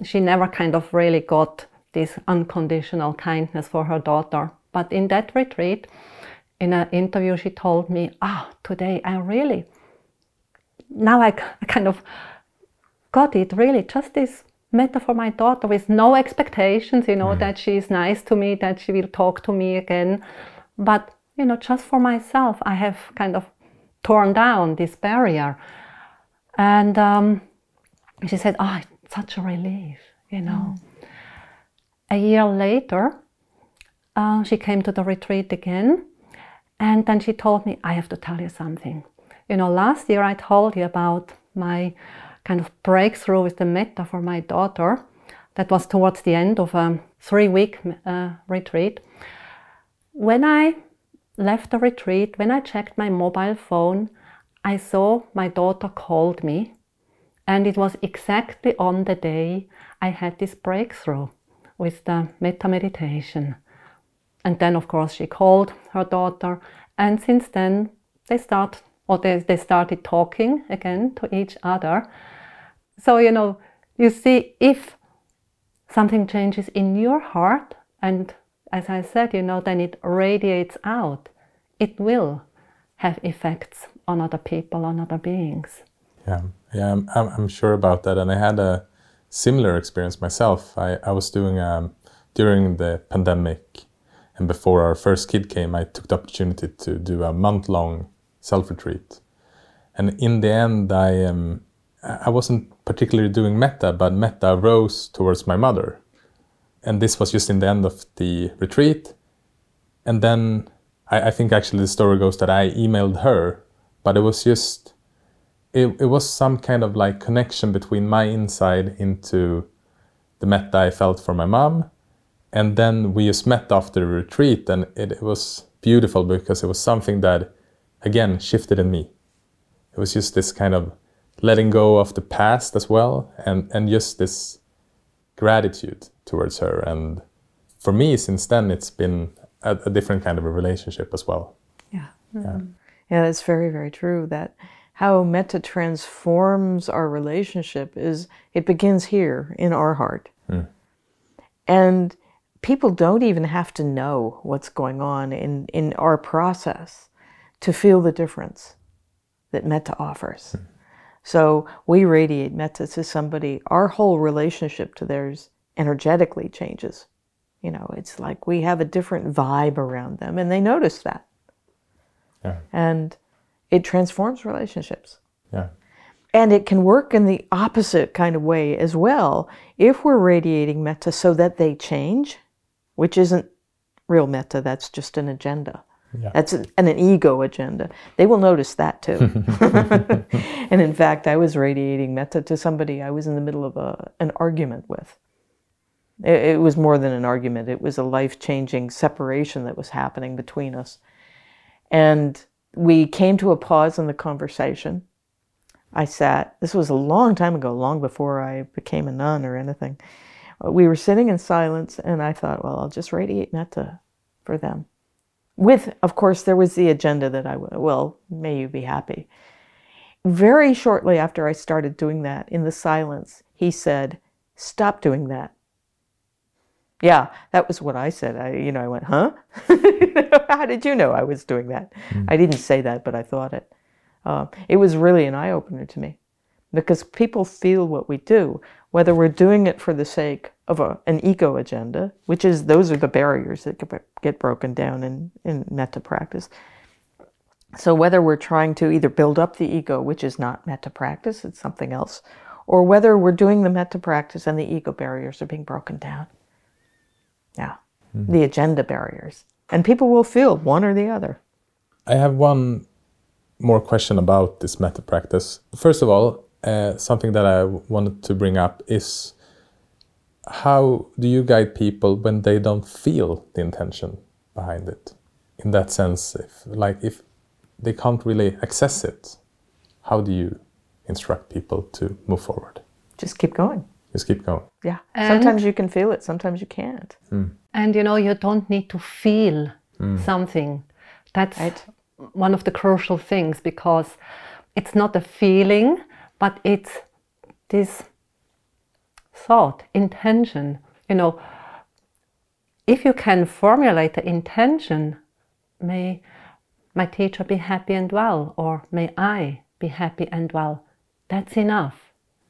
she never kind of really got this unconditional kindness for her daughter. But in that retreat, in an interview, she told me, Ah, today I really, now I, kind of got it really, just this metta for my daughter with no expectations, you know, mm. that she is nice to me, that she will talk to me again. But, you know, just for myself, I have kind of torn down this barrier. And um, she said, Oh, it's such a relief, you know. Mm. A year later, uh, she came to the retreat again. And then she told me, I have to tell you something. You know, last year I told you about my kind of breakthrough with the metta for my daughter. That was towards the end of a three week uh, retreat. When I left the retreat, when I checked my mobile phone, I saw my daughter called me, and it was exactly on the day I had this breakthrough with the metta meditation. And then, of course, she called her daughter, and since then they start or they, they started talking again to each other. So, you know, you see, if something changes in your heart, and as I said, you know, then it radiates out, it will have effects on other people, on other beings. Yeah, yeah, I'm, I'm sure about that. And I had a similar experience myself. I, I was doing, um, during the pandemic and before our first kid came, I took the opportunity to do a month long self retreat. And in the end, I um, I wasn't particularly doing metta, but metta rose towards my mother. And this was just in the end of the retreat. And then I, I think actually the story goes that I emailed her, but it was just, it, it was some kind of like connection between my inside into the metta I felt for my mom. And then we just met after the retreat, and it, it was beautiful because it was something that, again, shifted in me. It was just this kind of letting go of the past as well and and just this gratitude towards her. And for me since then it's been a, a different kind of a relationship as well. Yeah. Mm-hmm. yeah yeah that's very very true that how metta transforms our relationship is it begins here in our heart. Mm. and people don't even have to know what's going on in in our process to feel the difference that metta offers. Mm. So we radiate metta to somebody, our whole relationship to theirs energetically changes. You know, it's like we have a different vibe around them, and they notice that. Yeah. And it transforms relationships. Yeah. And it can work in the opposite kind of way as well. If we're radiating metta so that they change, which isn't real metta, that's just an agenda. Yeah. That's an, an ego agenda. They will notice that too. and in fact, I was radiating metta to somebody I was in the middle of a, an argument with. It, it was more than an argument, it was a life changing separation that was happening between us. And we came to a pause in the conversation. I sat, this was a long time ago, long before I became a nun or anything. Uh, we were sitting in silence, and I thought, well, I'll just radiate metta for them with, of course, there was the agenda that I, well, may you be happy. Very shortly after I started doing that, in the silence, he said, Stop doing that. Yeah, that was what I said. I, you know, I went, huh? How did you know I was doing that? Mm. I didn't say that, but I thought it. Uh, it was really an eye opener to me because people feel what we do, whether we're doing it for the sake of a, an ego agenda, which is those are the barriers that get broken down in, in metta practice. So whether we're trying to either build up the ego, which is not metta practice, it's something else, or whether we're doing the metta practice and the ego barriers are being broken down. Yeah, mm-hmm. the agenda barriers. And people will feel one or the other. I have one more question about this metta practice. First of all, uh, something that I wanted to bring up is how do you guide people when they don't feel the intention behind it? In that sense, if like if they can't really access it, how do you instruct people to move forward? Just keep going. Just keep going. Yeah. And- sometimes you can feel it, sometimes you can't. Hmm. And you know, you don't need to feel hmm. something. That's Right. one of the crucial things because it's not a feeling, but it's this thought, intention. You know, if you can formulate the intention, may my teacher be happy and well, or may I be happy and well, that's enough.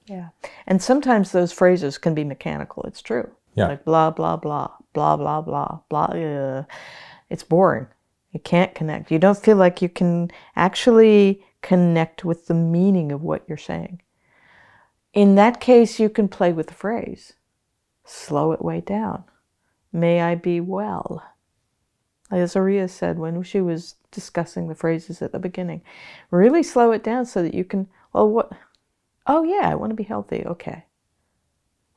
Yeah. And sometimes those phrases can be mechanical. It's true. Yeah. Like blah, blah, blah, blah, blah, blah, blah. Uh, it's boring. You can't connect. You don't feel like you can actually connect with the meaning of what you're saying. In that case, you can play with the phrase. Slow it way down. May I be well. As Ariya said when she was discussing the phrases at the beginning, really slow it down so that you can, well, what, oh yeah, I want to be healthy, okay.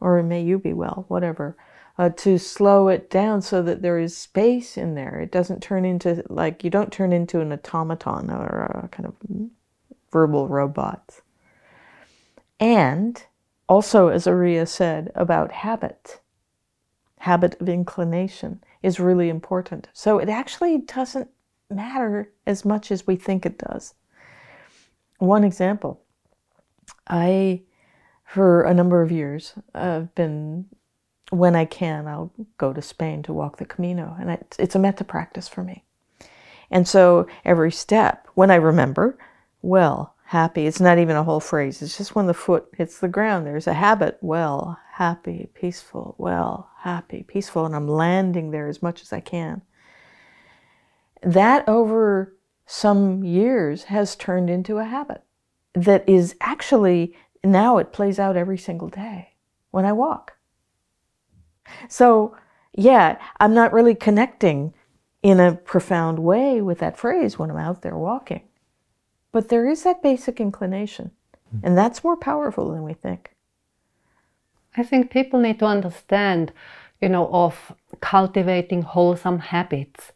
Or may you be well, whatever. Uh, to slow it down so that there is space in there. It doesn't turn into, like, you don't turn into an automaton or a kind of verbal robot. And also, as Ariya said about habit, habit of inclination is really important. So it actually doesn't matter as much as we think it does. One example I, for a number of years, have been, when I can, I'll go to Spain to walk the Camino, and it, it's a metta practice for me. And so every step, when I remember, well, happy, it's not even a whole phrase, it's just when the foot hits the ground, there's a habit, well, happy, peaceful, well, happy, peaceful, and I'm landing there as much as I can. That over some years has turned into a habit that is actually now it plays out every single day when I walk. So, yeah, I'm not really connecting in a profound way with that phrase when I'm out there walking. But there is that basic inclination, hmm. and that's more powerful than we think. I think people need to understand, you know, of cultivating wholesome habits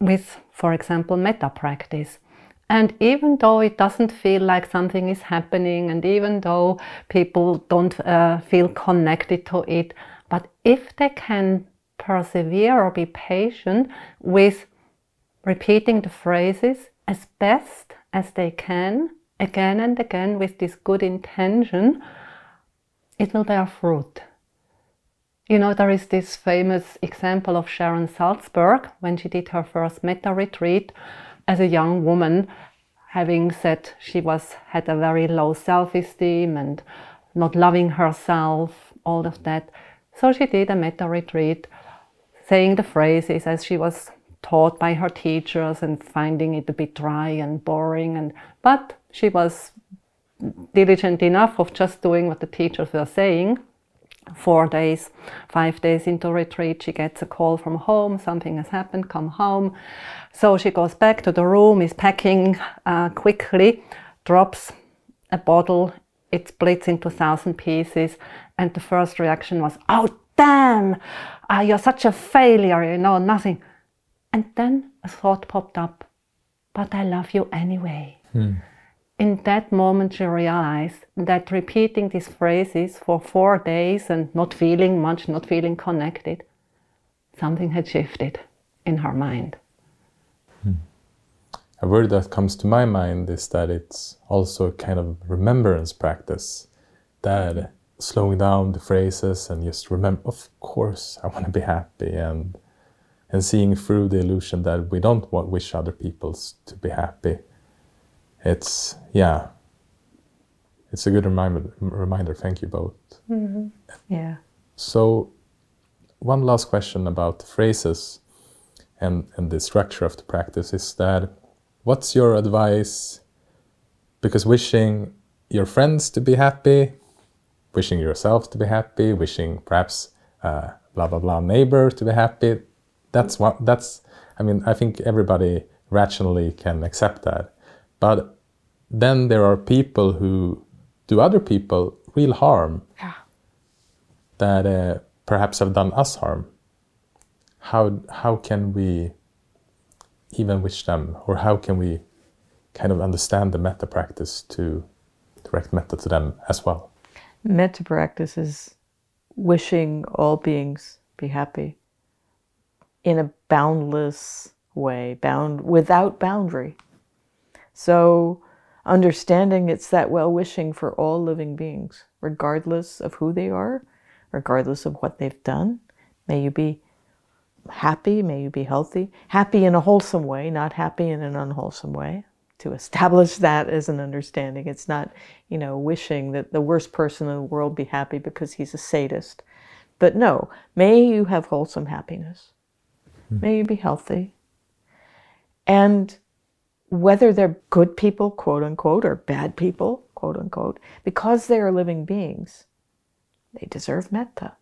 with, for example, metta practice. And even though it doesn't feel like something is happening, and even though people don't uh, feel connected to it, but if they can persevere or be patient with repeating the phrases as best as they can, again and again with this good intention, it will bear fruit. You know, there is this famous example of Sharon Salzberg when she did her first metta retreat as a young woman, having said she was had a very low self-esteem and not loving herself, all of that. So she did a metta retreat, saying the phrases as she was taught by her teachers and finding it a bit dry and boring and but she was diligent enough of just doing what the teachers were saying four days, five days into retreat, she gets a call from home, something has happened, come home. So she goes back to the room, is packing uh, quickly, drops a bottle, it splits into thousand pieces, and the first reaction was, oh damn, uh, you're such a failure, you know, nothing. And then a thought popped up, but I love you anyway in that moment she realized that repeating these phrases for four days and not feeling much, not feeling connected, something had shifted in her mind. Hmm. A word that comes to my mind is that it's also a kind of remembrance practice. That slowing down the phrases and just remember, of course, I want to be happy, and and seeing through the illusion that we don't want wish other people to be happy. It's yeah. It's a good reminder. Reminder. Thank you both. Yeah. So, one last question about the phrases and, and the structure of the practice is that what's your advice? Because wishing your friends to be happy, wishing yourself to be happy, wishing perhaps uh, blah blah blah neighbor to be happy, that's what that's. I mean, I think everybody rationally can accept that, but then there are people who do other people real harm Yeah. that uh, perhaps have done us harm. How how can we even wish them, or how can we kind of understand the metta practice to direct metta to them as well? Metta practice is wishing all beings be happy in a boundless way, bound without boundary. So understanding it's that well wishing for all living beings, regardless of who they are, regardless of what they've done. May you be happy, may you be healthy, happy in a wholesome way, not happy in an unwholesome way. To establish that as an understanding. It's not, you know, wishing that the worst person in the world be happy because he's a sadist. But no, may you have wholesome happiness. Hmm. May you be healthy. And whether they're good people, quote unquote, or bad people, quote unquote, because they are living beings, they deserve metta.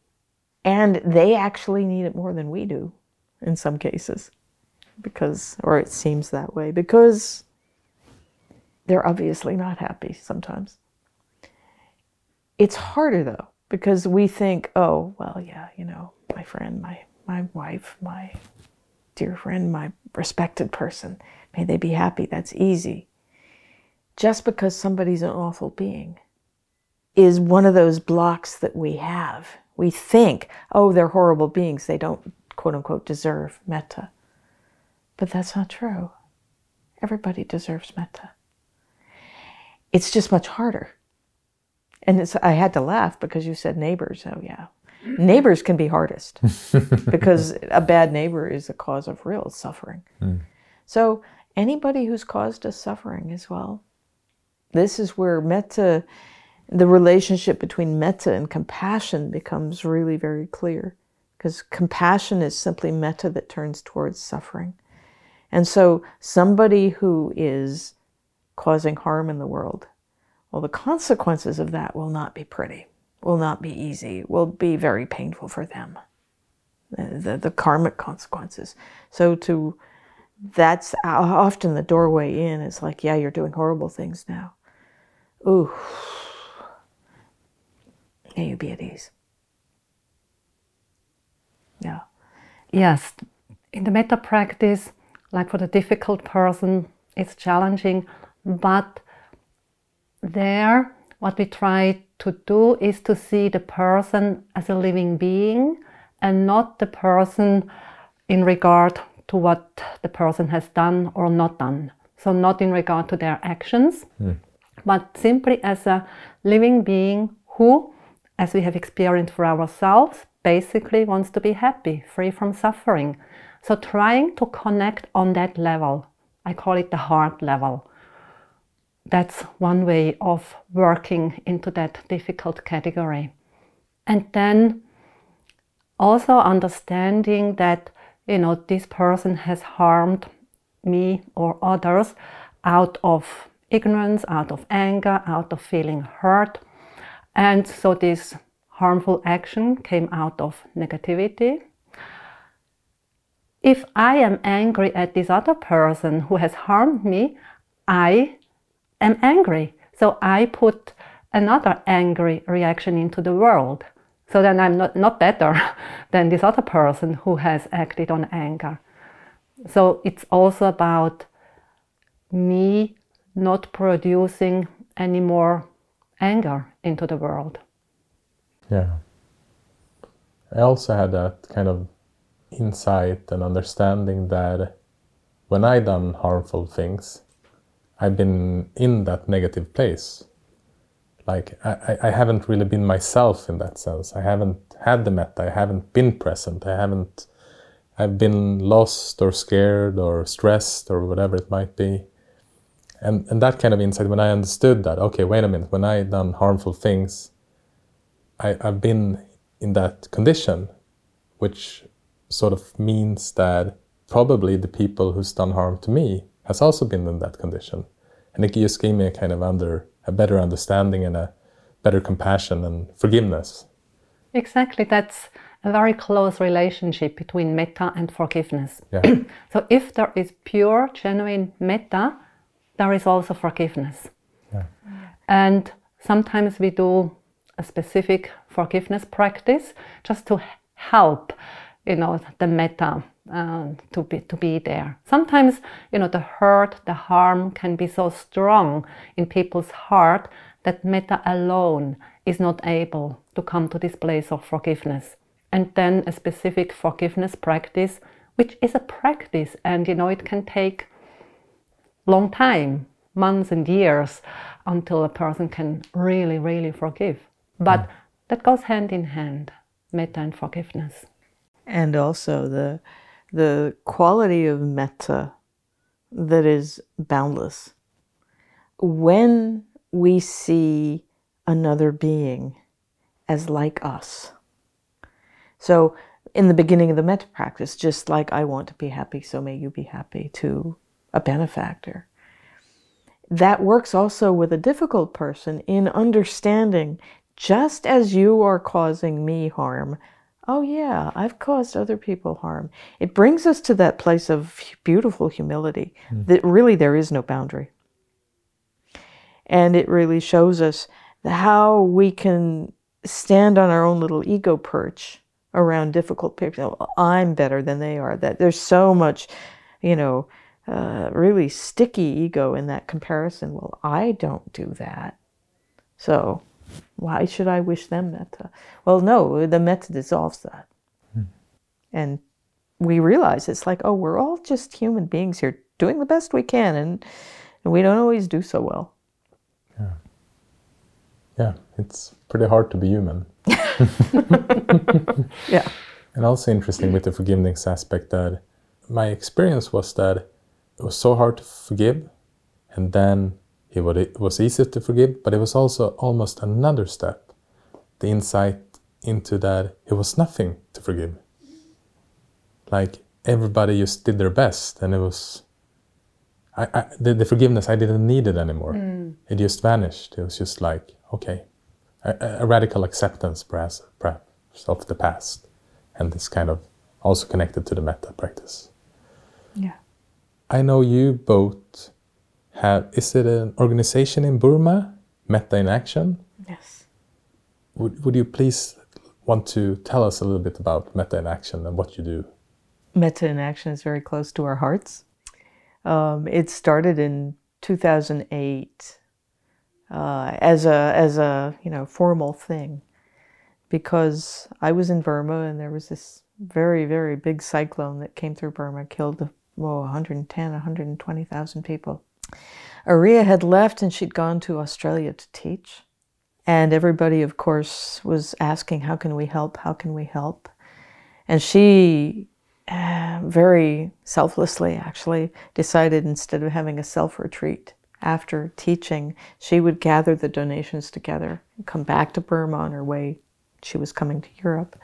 And they actually need it more than we do in some cases. Because, or it seems that way, because they're obviously not happy sometimes. It's harder though, because we think, oh, well, yeah, you know, my friend, my, my wife, my dear friend, my respected person, may they be happy. That's easy. Just because somebody's an awful being is one of those blocks that we have. We think, oh, they're horrible beings. They don't, quote unquote, deserve metta. But that's not true. Everybody deserves metta. It's just much harder. And it's, I had to laugh because you said neighbors. Oh, yeah. Neighbors can be hardest because a bad neighbor is a cause of real suffering. Hmm. So, anybody who's caused us suffering as well, this is where metta, the relationship between metta and compassion becomes really very clear. Because compassion is simply metta that turns towards suffering. And so, somebody who is causing harm in the world, well, the consequences of that will not be pretty, will not be easy, will be very painful for them. The, the, the karmic consequences. So, to that's often the doorway in. It's like, yeah, you're doing horrible things now. Ooh. May you be at ease. Yeah. Yes, in the metta practice, like for the difficult person, it's challenging, but there, what we try to do is to see the person as a living being and not the person in regard to what the person has done or not done. So, not in regard to their actions, hmm. but simply as a living being who, as we have experienced for ourselves, basically wants to be happy, free from suffering. So, trying to connect on that level, I call it the heart level. That's one way of working into that difficult category. And then also understanding that you know this person has harmed me or others out of ignorance, out of anger, out of feeling hurt. And so this harmful action came out of negativity. If I am angry at this other person who has harmed me, I am angry. So I put another angry reaction into the world. So then I'm not, not better than this other person who has acted on anger. So it's also about me not producing any more anger into the world. Yeah. I also had that kind of insight and understanding that when I done harmful things, I've been in that negative place. Like I, I haven't really been myself in that sense. I haven't had the metta. I haven't been present. I haven't. I've been lost or scared or stressed or whatever it might be. And and that kind of insight when I understood that. Okay, wait a minute. When I done harmful things, I, I've been in that condition, which sort of means that probably the people who's done harm to me has also been in that condition. And it just gave me a kind of under a better understanding and a better compassion and forgiveness. Exactly, that's a very close relationship between metta and forgiveness. Yeah. so if there is pure, genuine metta, there is also forgiveness. Yeah. And sometimes we do a specific forgiveness practice just to help you know, the metta uh, to be to be there. Sometimes, you know, the hurt, the harm can be so strong in people's heart that metta alone is not able to come to this place of forgiveness. And then a specific forgiveness practice, which is a practice, and you know, it can take long time, months and years, until a person can really, really forgive. But mm. that goes hand in hand, metta and forgiveness. And also the the quality of metta that is boundless. When we see another being as like us. So, in the beginning of the metta practice, just like I want to be happy, so may you be happy to a benefactor. That works also with a difficult person in understanding just as you are causing me harm, oh yeah, I've caused other people harm. It brings us to that place of beautiful humility mm. that really there is no boundary. And it really shows us how we can stand on our own little ego perch around difficult people. I'm better than they are. That there's so much, you know, uh, really sticky ego in that comparison. Well, I don't do that. So why should I wish them metta? Well, no, the metta dissolves that. Hmm. And we realize it's like, oh, we're all just human beings here doing the best we can, and, and we don't always do so well. Yeah. Yeah, it's pretty hard to be human. yeah. And also interesting with the forgiveness aspect that my experience was that it was so hard to forgive, and then it was easy to forgive, but it was also almost another step the insight into that it was nothing to forgive. Like everybody just did their best, and it was I, I, the, the, forgiveness I didn't need it anymore. Mm. It just vanished. It was just like okay, a, a, radical acceptance, perhaps, perhaps, of the past, and this kind of also connected to the metta practice. Yeah, I know you both have is it an organization in Burma, Metta in Action? Yes. Would, would you please want to tell us a little bit about Metta in Action and what you do? Metta in Action is very close to our hearts. Um, it started in 2008 uh, as a as a you know formal thing because I was in Burma and there was this very very big cyclone that came through Burma, killed well 110 120,000 people. Ariya had left and she'd gone to Australia to teach. And everybody, of course, was asking, How can we help? How can we help? And she, uh, very selflessly actually, decided instead of having a self retreat after teaching, she would gather the donations together and come back to Burma on her way. She was coming to Europe.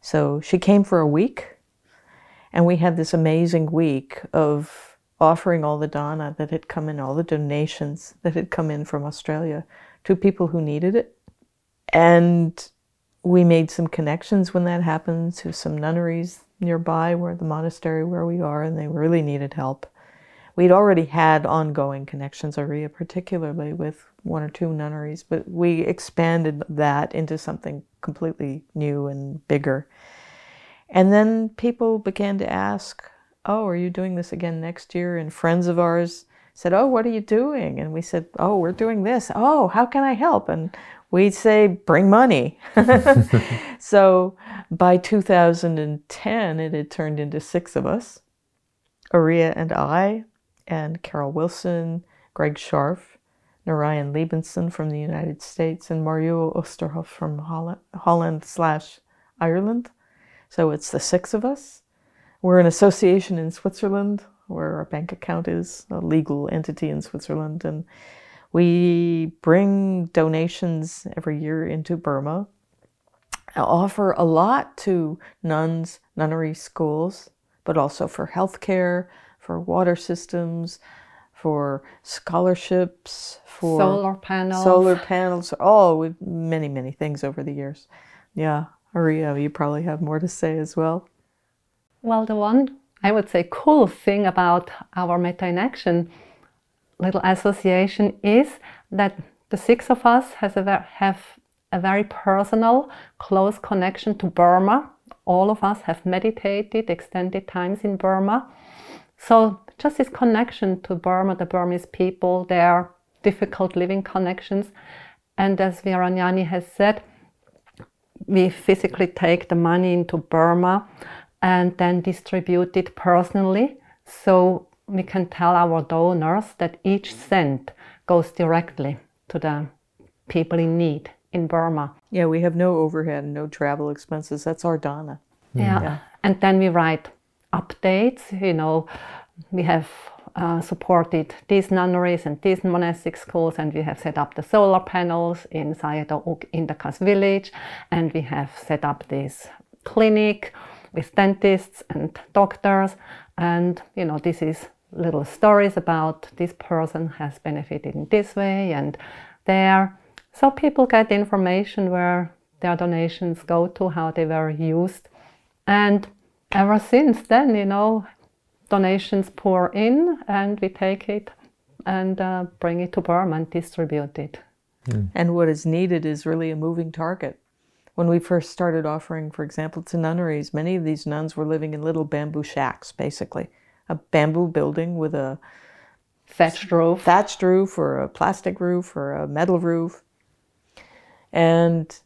So she came for a week, and we had this amazing week of offering all the dana that had come in, all the donations that had come in from Australia to people who needed it. And we made some connections when that happened to some nunneries nearby where the monastery where we are, and they really needed help. We'd already had ongoing connections, Ariya particularly, with one or two nunneries, but we expanded that into something completely new and bigger. And then people began to ask, oh, are you doing this again next year? And friends of ours said, oh, what are you doing? And we said, oh, we're doing this. Oh, how can I help? And we'd say, bring money. so by 2010, it had turned into six of us Ariya and I, and Carol Wilson, Greg Scharf, Narayan Liebenson from the United States, and Mario Osterhoff from Holland, Holland slash Ireland. So it's the six of us. We're an association in Switzerland where our bank account is a legal entity in Switzerland. And we bring donations every year into Burma. I offer a lot to nuns, nunnery schools, but also for healthcare, for water systems, for scholarships, for solar panels, solar panels, all with many, many things over the years. Yeah, Ariya, you probably have more to say as well. Well, the one I would say cool thing about our metta in action little association is that the six of us has a have a very personal, close connection to Burma all of us have meditated extended times in Burma. So just this connection to Burma, the Burmese people, their difficult living connections. And as Vīrañāṇi has said, we physically take the money into Burma and then distribute it personally. So we can tell our donors that each cent goes directly to the people in need in Burma. Yeah, we have no overhead, no travel expenses. That's our dana. Yeah. yeah. And then we write updates, you know, we have uh, supported these nunneries and these monastic schools, and we have set up the solar panels in Sayadaw Indakas village, and we have set up this clinic with dentists and doctors, and you know this is little stories about this person has benefited in this way and there, so people get information where their donations go to, how they were used, and ever since then, you know, donations pour in and we take it and uh, bring it to Burma and distribute it. Mm. And what is needed is really a moving target. When we first started offering, for example, to nunneries, many of these nuns were living in little bamboo shacks, basically. A bamboo building with a thatched roof. Thatched roof or a plastic roof or a metal roof. And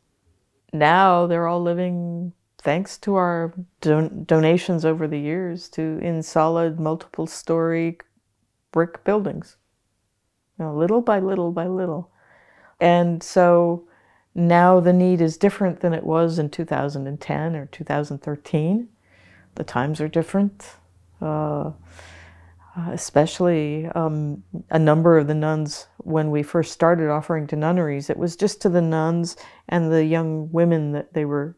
now they're all living thanks to our don- donations over the years to in solid multiple story brick buildings you know, little by little by little and so now the need is different than it was in 2010 or 2013 the times are different uh, especially um, a number of the nuns when we first started offering to nunneries it was just to the nuns and the young women that they were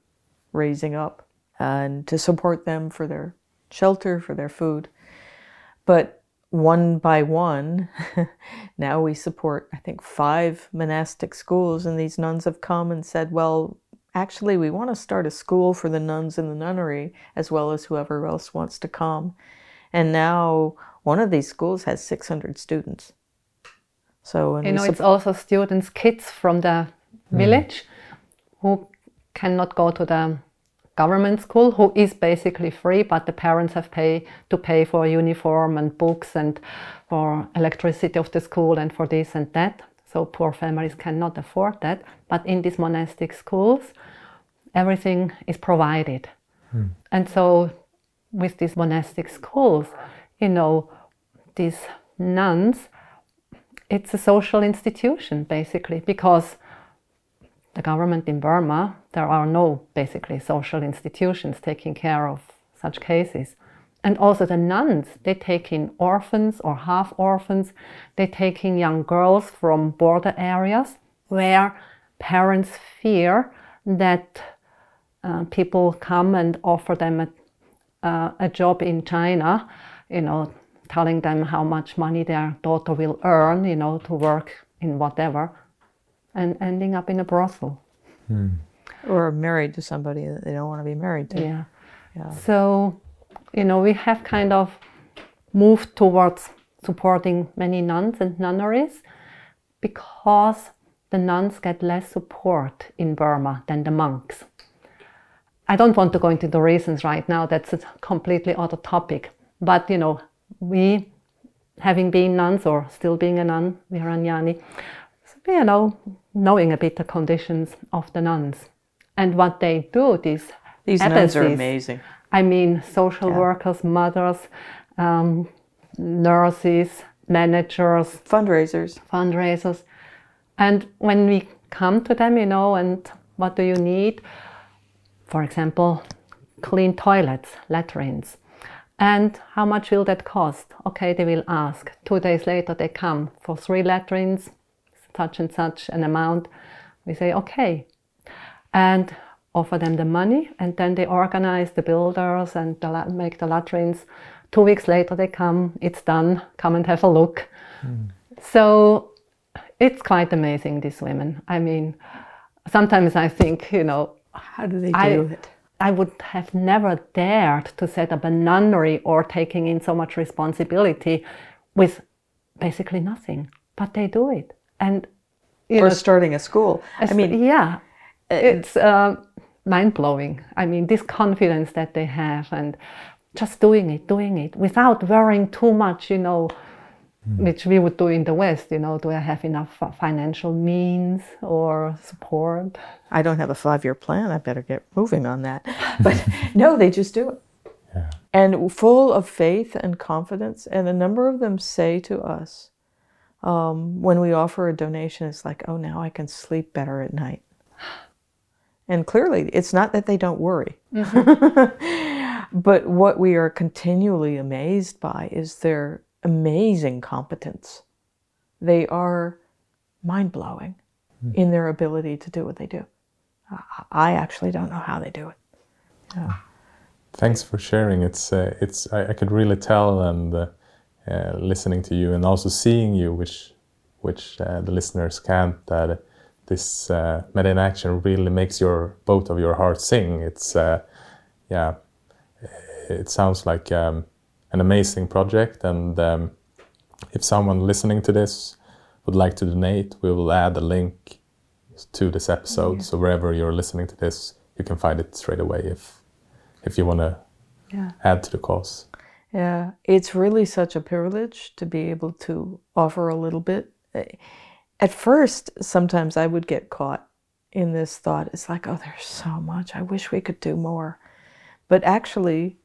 raising up and to support them for their shelter, for their food. But one by one, now we support, I think, five monastic schools, and these nuns have come and said, well, actually, we want to start a school for the nuns in the nunnery as well as whoever else wants to come. And now one of these schools has 600 students. So, you know, it's also students, kids from the mm. village who cannot go to the government school, who is basically free, but the parents have pay to pay for uniform and books and for electricity of the school and for this and that. So poor families cannot afford that. But in these monastic schools, everything is provided. Hmm. And so with these monastic schools, you know, these nuns, it's a social institution basically because the government in Burma, there are no basically social institutions taking care of such cases. And also the nuns, they take in orphans or half orphans, they take in young girls from border areas where parents fear that uh, people come and offer them a, uh, a job in China, you know, telling them how much money their daughter will earn, you know, to work in whatever and ending up in a brothel. Hmm. Or married to somebody that they don't want to be married to. Yeah. yeah. So, you know, we have kind of moved towards supporting many nuns and nunneries because the nuns get less support in Burma than the monks. I don't want to go into the reasons right now, that's a completely other topic. But, you know, we, having been nuns or still being a nun, we are Vīrañāṇi, you know, knowing a bit the conditions of the nuns and what they do. These these nuns are amazing. I mean, social yeah. workers, mothers, um, nurses, managers, fundraisers, fundraisers, and when we come to them, you know, and what do you need? For example, clean toilets, latrines. And how much will that cost? Okay, they will ask. Two days later, they come for three latrines, such and such an amount, we say, okay, and offer them the money, and then they organize the builders and the, make the latrines. Two weeks later, they come, it's done, come and have a look. Mm. So it's quite amazing, these women. I mean, sometimes I think, you know, how do they do I, it? I would have never dared to set up a nunnery or taking in so much responsibility with basically nothing, but they do it and or know, starting a school. I mean, yeah, it's uh, mind blowing. I mean, this confidence that they have and just doing it, doing it without worrying too much, you know, which we would do in the West, you know, do I have enough financial means or support? I don't have a five year plan. I better get moving on that. But no, they just do it. Yeah. And full of faith and confidence. And a number of them say to us um, when we offer a donation, it's like, oh, now I can sleep better at night. And clearly, it's not that they don't worry. but what we are continually amazed by is their amazing competence. They are mind blowing in their ability to do what they do. I- actually don't know how they do it. Thanks for sharing. It's uh, it's I, I could really tell and uh, uh, listening to you and also seeing you, which which uh, the listeners can't. That this uh, Metta in Action really makes your both of your hearts sing. It's uh, yeah, it sounds like um, an amazing project. And um, if someone listening to this would like to donate, we will add a link to this episode. So wherever you're listening to this, you can find it straight away if if you want to Yeah. add to the cause. Yeah, it's really such a privilege to be able to offer a little bit. Eh, at first, sometimes I would get caught in this thought. It's like, oh, there's so much. I wish we could do more. But actually,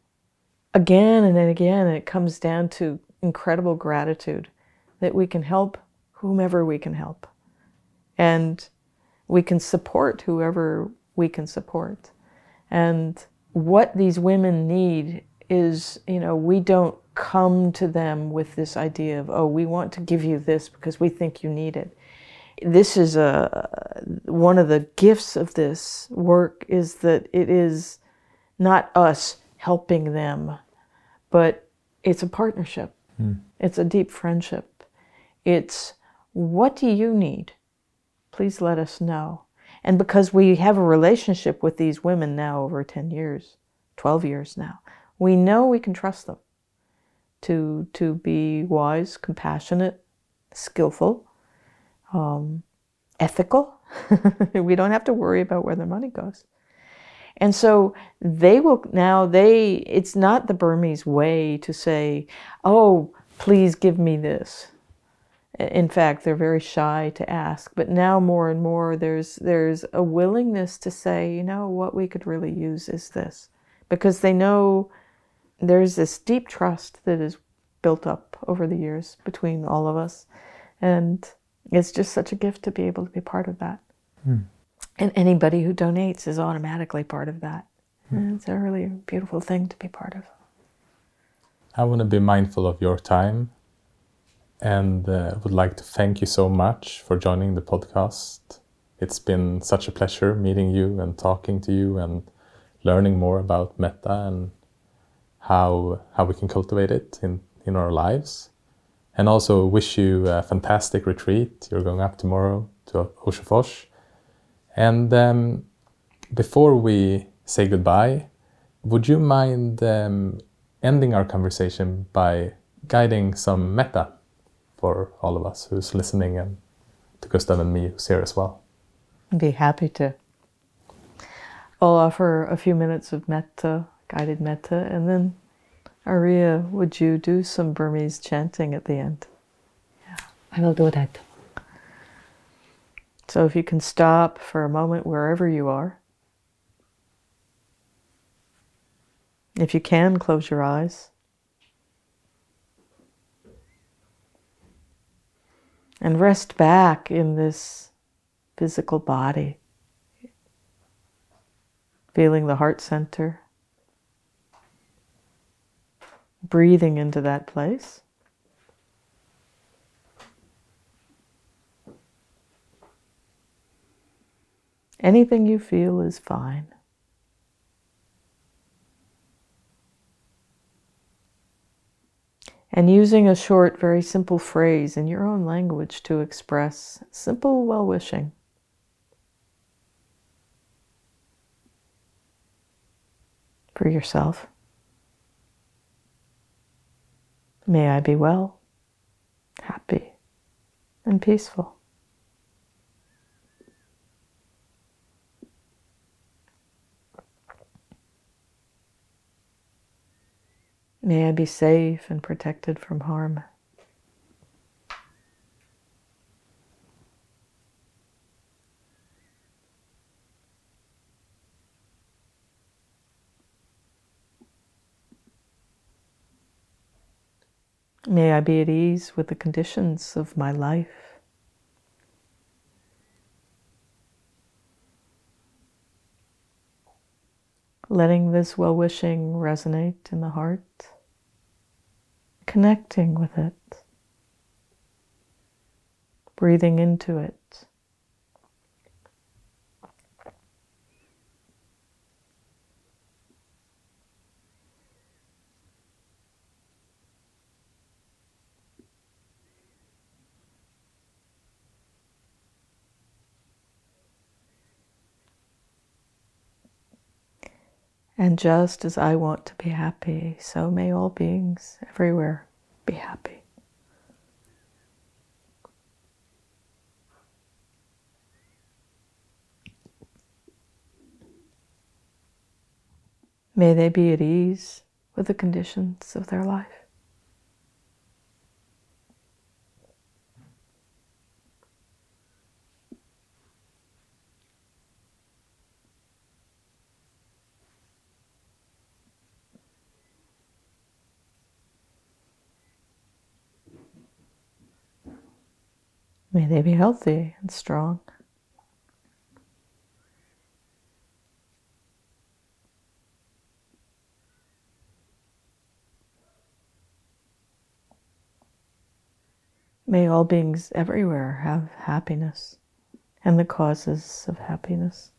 again and again, it comes down to incredible gratitude that we can help whomever we can help. And we can support whoever we can support. And what these women need is, you know, we don't come to them with this idea of, oh, we want to give you this because we think you need it. This is a one of the gifts of this work is that it is not us helping them, but it's a partnership. Hmm. It's a deep friendship. It's what do you need? Please let us know. And because we have a relationship with these women now over 10 years, 12 years now, we know we can trust them to, to be wise, compassionate, skillful, um, ethical. we don't have to worry about where their money goes. And so they will now, they, it's not the Burmese way to say, oh, please give me this. In fact, they're very shy to ask, but now more and more there's there's a willingness to say, you know, what we could really use is this, because they know there's this deep trust that is built up over the years between all of us, and it's just such a gift to be able to be part of that. And anybody who donates is automatically part of that. And it's a really beautiful thing to be part of. I want to be mindful of your time and uh, would like to thank you so much for joining the podcast. It's been such a pleasure meeting you and talking to you and learning more about metta and how how we can cultivate it in, in our lives. And also wish you a fantastic retreat. You're going up tomorrow to Oshofos. And um, before we say goodbye, would you mind um, ending our conversation by guiding some metta for all of us who's listening and to Gustav and me who's here as well? I'd be happy to. I'll offer a few minutes of metta, guided metta, and then Ariya, would you do some Burmese chanting at the end? Yeah, I will do that. So if you can stop for a moment wherever you are. If you can, close your eyes. And rest back in this physical body, feeling the heart center, breathing into that place. Anything you feel is fine. And using a short, very simple phrase in your own language to express simple well wishing. For yourself. May I be well, happy, and peaceful. May I be safe and protected from harm. May I be at ease with the conditions of my life. Letting this well wishing resonate in the heart, connecting with it, breathing into it. And just as I want to be happy, so may all beings everywhere be happy. May they be at ease with the conditions of their life. May they be healthy and strong. May all beings everywhere have happiness and the causes of happiness.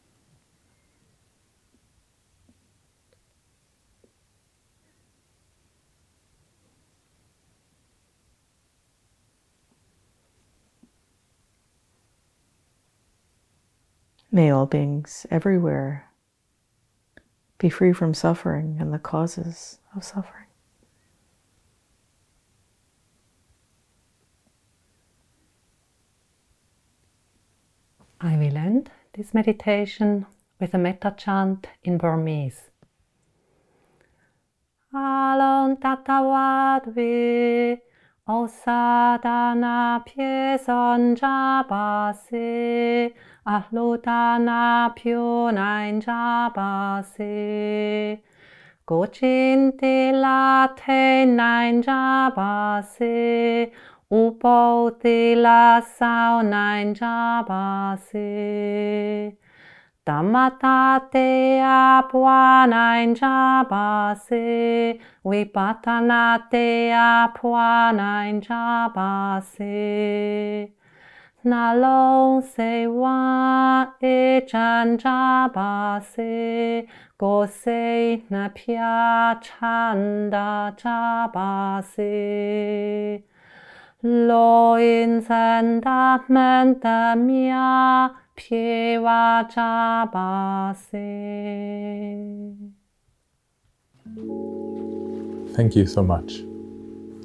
May all beings everywhere be free from suffering and the causes of suffering. I will end this meditation with a metta chant in Burmese. Alon tatawad osadana pieson jabase Ahlutana pyo nain jabase. Gochin te la te nain Ahlotanaphyo Nainjabase. Gocinte late Nainjabase. Upote lasau Nainjabase. Dhammatate apwa nainjabase, vipatanate apwa nainjabase. Sao nain jabase Tamata te apua nain jabase, vipatana te apua nain jabase. Nalong se wa chan jabase, go se na pia chanda jabase. Lo in sanda menta mia, piewa jabase. Thank you so much.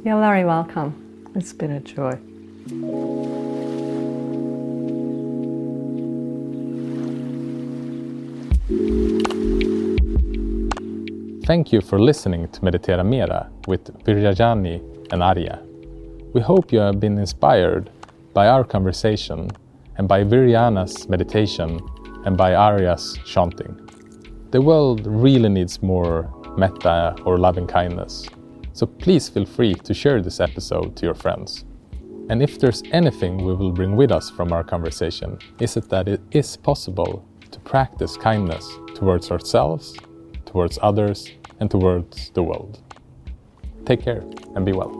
You're very welcome. It's been a joy. Thank you for listening to Meditera Mera with Vīrañāṇi and Ariya. We hope you have been inspired by our conversation and by Vīrañāṇi's meditation and by Ariya's chanting. The world really needs more metta or loving kindness, so please feel free to share this episode to your friends. And if there's anything we will bring with us from our conversation, is it that it is possible to practice kindness towards ourselves, towards others, and towards the world. Take care and be well.